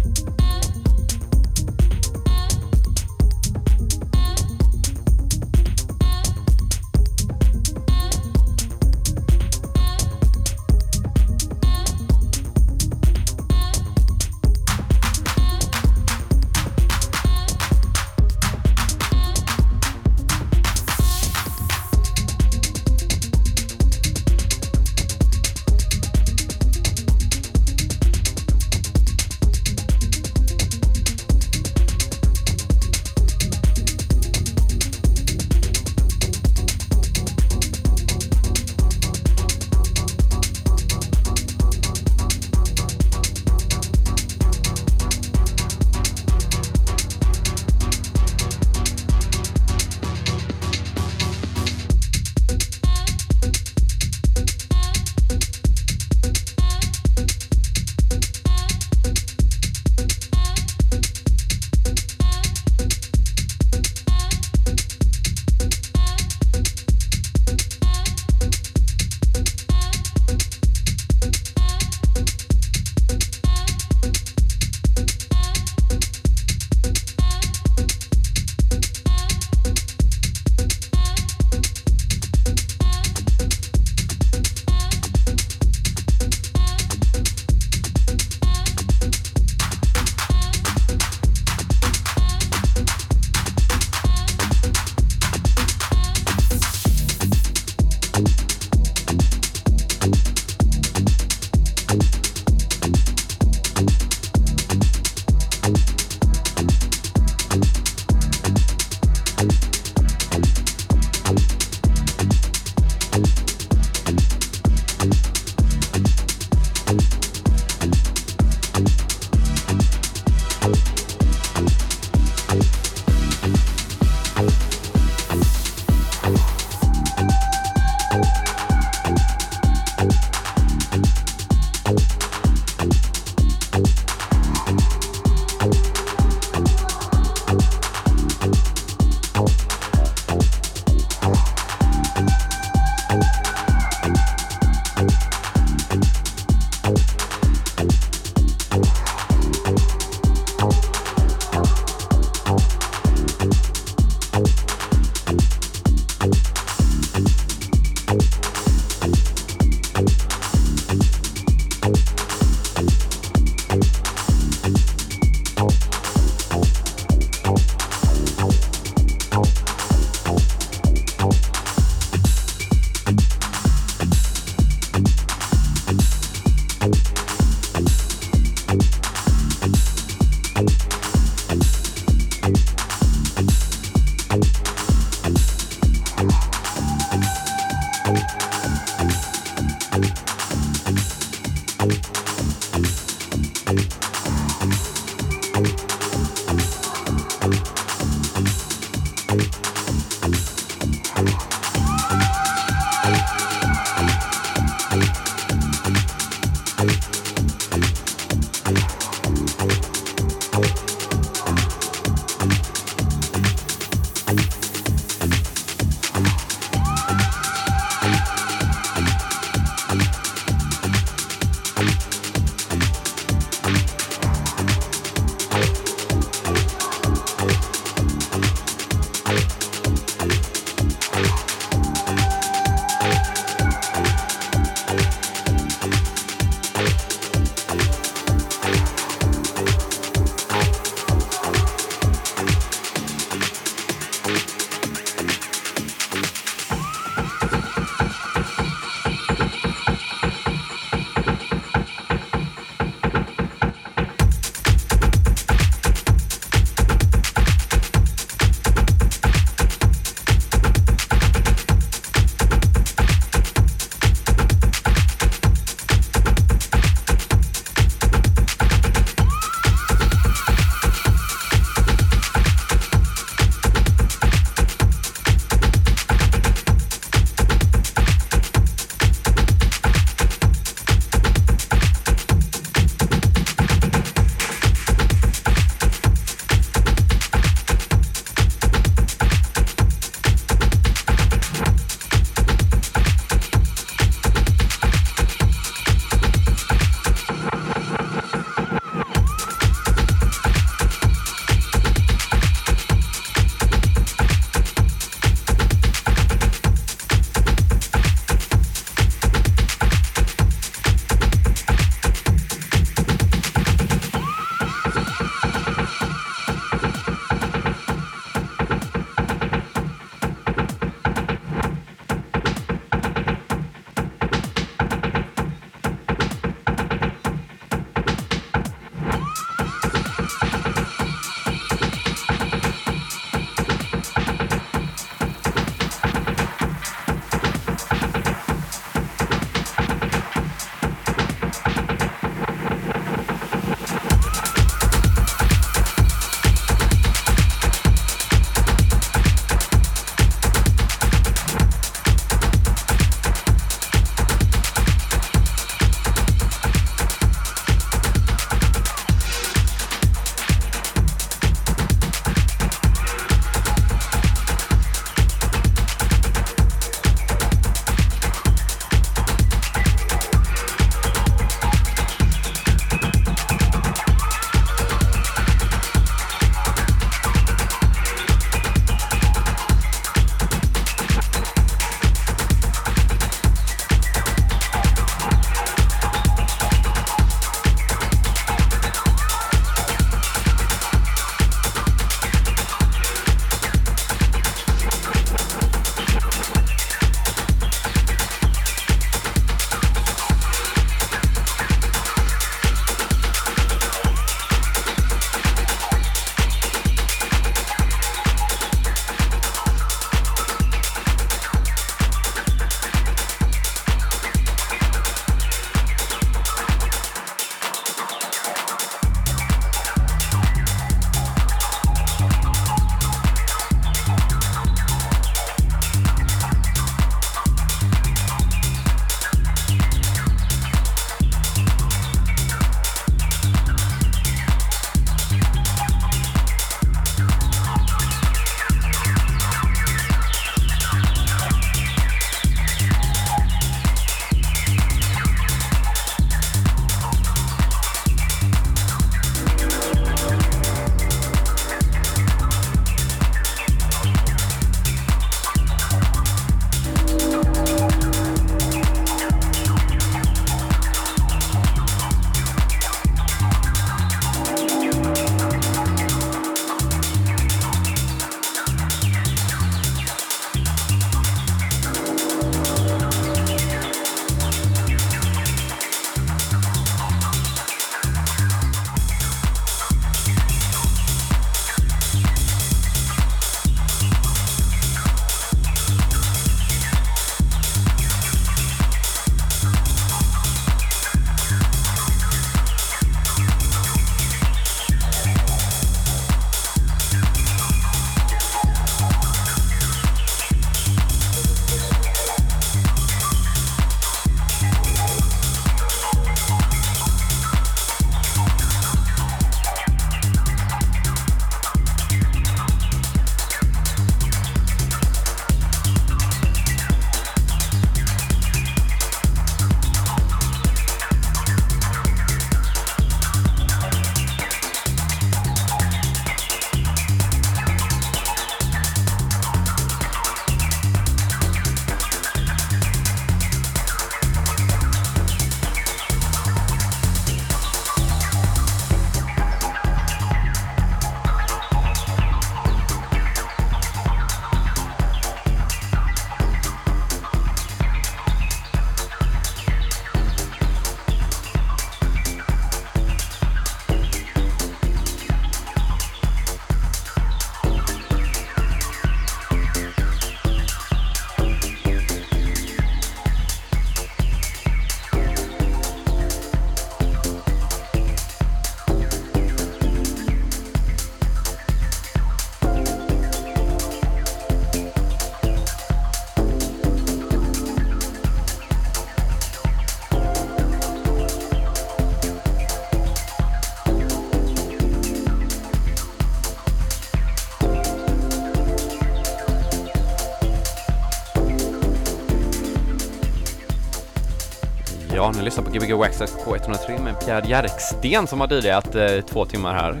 Ja, ni lyssnar på Gbg Waxxax K103 med Pierre Jerksten som har DJat eh, två timmar här.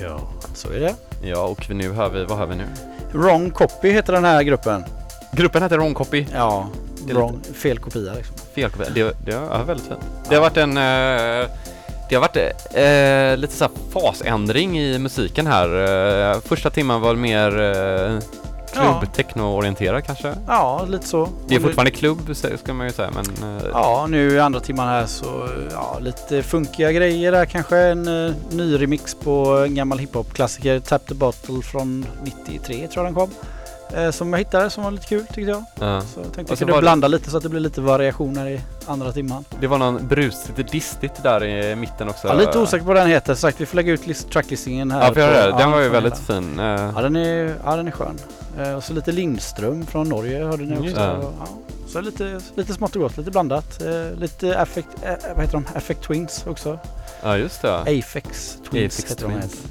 Ja. Så är det. Ja, och nu hör vi, vad hör vi nu? Wrong Copy heter den här gruppen. Gruppen heter Ron Copy. Ja, wrong, fel kopia liksom. Fel kopia. Det, det är väldigt fint. Det har varit en... Eh, det har varit eh, lite så här fasändring i musiken här. Eh, första timmen var mer eh, Ja. klubb, techno-orienterad kanske. Ja, lite så. Det är fortfarande klubb ska man ju säga men... Eh, Ja, nu i andra timman här så ja, lite funkiga grejer där kanske. En uh, ny remix på en gammal hiphop-klassiker, Tap the Bottle från 93 tror jag den kom. Eh, som jag hittade som var lite kul tyckte jag. ja. Så jag tänkte jag var det- blanda lite så att det blir lite variationer i andra timman. Det var någon brusigt distigt där i mitten också. Jag är lite osäker på vad den heter. Så sagt, vi får lägga ut list- tracklistingen här. Ja, för på- det. Den ja, var ju väldigt hela. fin. Eh, Ja den, är, ja, den är skön. Eh, och så lite Lindström från Norge hörde ni också. ja, så lite, lite smått och gott, lite blandat. Eh, lite affect, eh, vad heter de? Affect Twins också. Ja, just det. Apex Twins Apex heter de. Twins. Heter.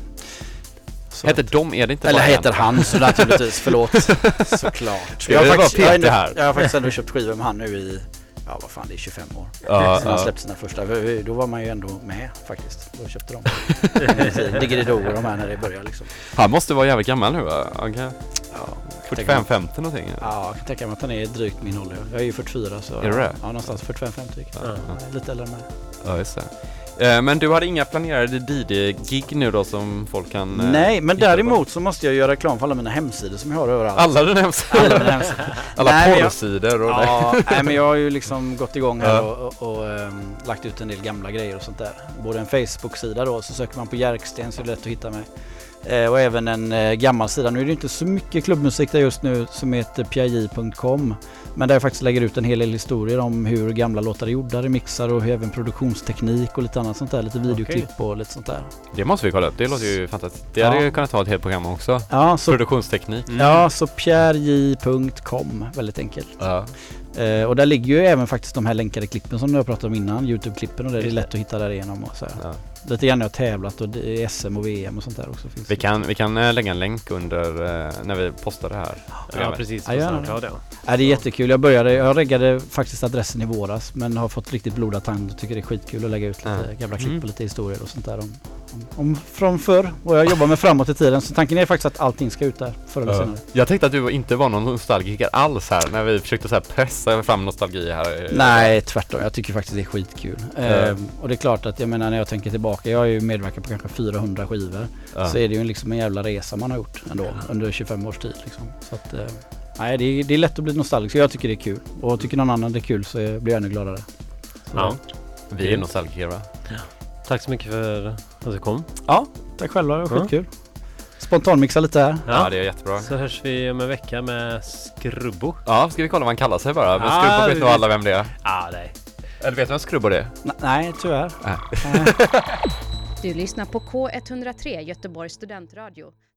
Så Heter de, är det inte Eller bara heter en? han så naturligtvis, förlåt. Såklart. Ska jag, har ändå- petiga här? jag har faktiskt ändå köpt skivor med han nu i, ja vad fan det är 25 år. Ja, Sen han ja. släppte sina första, då var man ju ändå med faktiskt. Då köpte de. Diggity och de här när det började liksom. Han måste vara jävligt gammal nu va? Okay. Ja, 45-50 någonting. Ja, jag kan tänka mig att han är drygt min ålder. Jag är ju 44 så... Är du det? Ja, någonstans 45-50 Ja. ja. Lite äldre än mig. Ja, just det. Eh, Men du hade inga planerade DJ-gig nu då som folk kan... eh, Nej, men hitta på? däremot så måste jag göra reklam för alla mina hemsidor som jag har överallt. Alla dina hemsidor? Alla mina hemsidor. Alla Nej, porrsidor och det. Ja, nej, men jag har ju liksom gått igång här och, och, och ehm, lagt ut en del gamla grejer och sånt där. Både en Facebook-sida då, så söker man på Jerksten så är det lätt att hitta mig. Eh, och även en eh, gammal sida. Nu är det inte så mycket klubbmusik där just nu som heter piaji.com. Men där jag faktiskt lägger ut en hel del historier om hur gamla låtar är gjorda, remixar och även produktionsteknik och lite annat sånt där. Lite videoklipp och lite sånt där. Det måste vi kolla upp, det låter ju fantastiskt. Det hade Ja. ju kunnat ta ett helt program också. Ja, så, Produktionsteknik. Mm. ja, så pierrj.com, väldigt enkelt. Ja. Eh, och där ligger ju även faktiskt de här länkade klippen som du har pratat om innan, Youtube-klippen och det. Det är lätt att hitta där igenom och så. Ja. Lite grann jag har tävlat och det SM och VM och sånt där också. Finns Vi det. kan, vi kan eh, lägga en länk under eh, när vi postar det här. Ja, precis. Ja, gärna Soundcloud, ja. Ja, det är jättekul. Jag började, jag reggade faktiskt adressen i våras men har fått riktigt blodad tand och tycker det är skitkul att lägga ut lite Ja. gamla klipp Mm. och lite historier och sånt där om, om, från förr. Och jag jobbar med framåt i tiden så tanken är faktiskt att allting ska ut där förr eller Ja. senare. Jag tänkte att du inte var någon nostalgiker alls här när vi försökte så här pressa fram nostalgi här. Nej, tvärtom. Jag tycker faktiskt det är skitkul. Ja. Ehm, och det är klart att jag menar när jag tänker tillbaka, jag har ju medverkat på kanske 400 skivor. Ja. Så är det ju liksom en jävla resa man har gjort ändå under 25 års tid. Liksom. Så att, eh, nej, det är, det är lätt att bli nostalgisk. Jag tycker det är kul. Och tycker någon annan det är kul så blir jag ännu gladare. Så, Ja. Vi är nostalgiker va? Tack så mycket för att du kom. ja, tack själva. Det var Ja. skitkul. Spontanmixa lite här. Ja, det är jättebra. Så hörs vi om en vecka med Skrubbo. Ja, ska vi kolla vad han kallar sig bara? Men Ja, Skrubbo vet nog alla vem det är. Ah, nej. Eller vet du vem Skrubbo är? N- nej, tyvärr. Nej. Du lyssnar på K103 Göteborgs studentradio.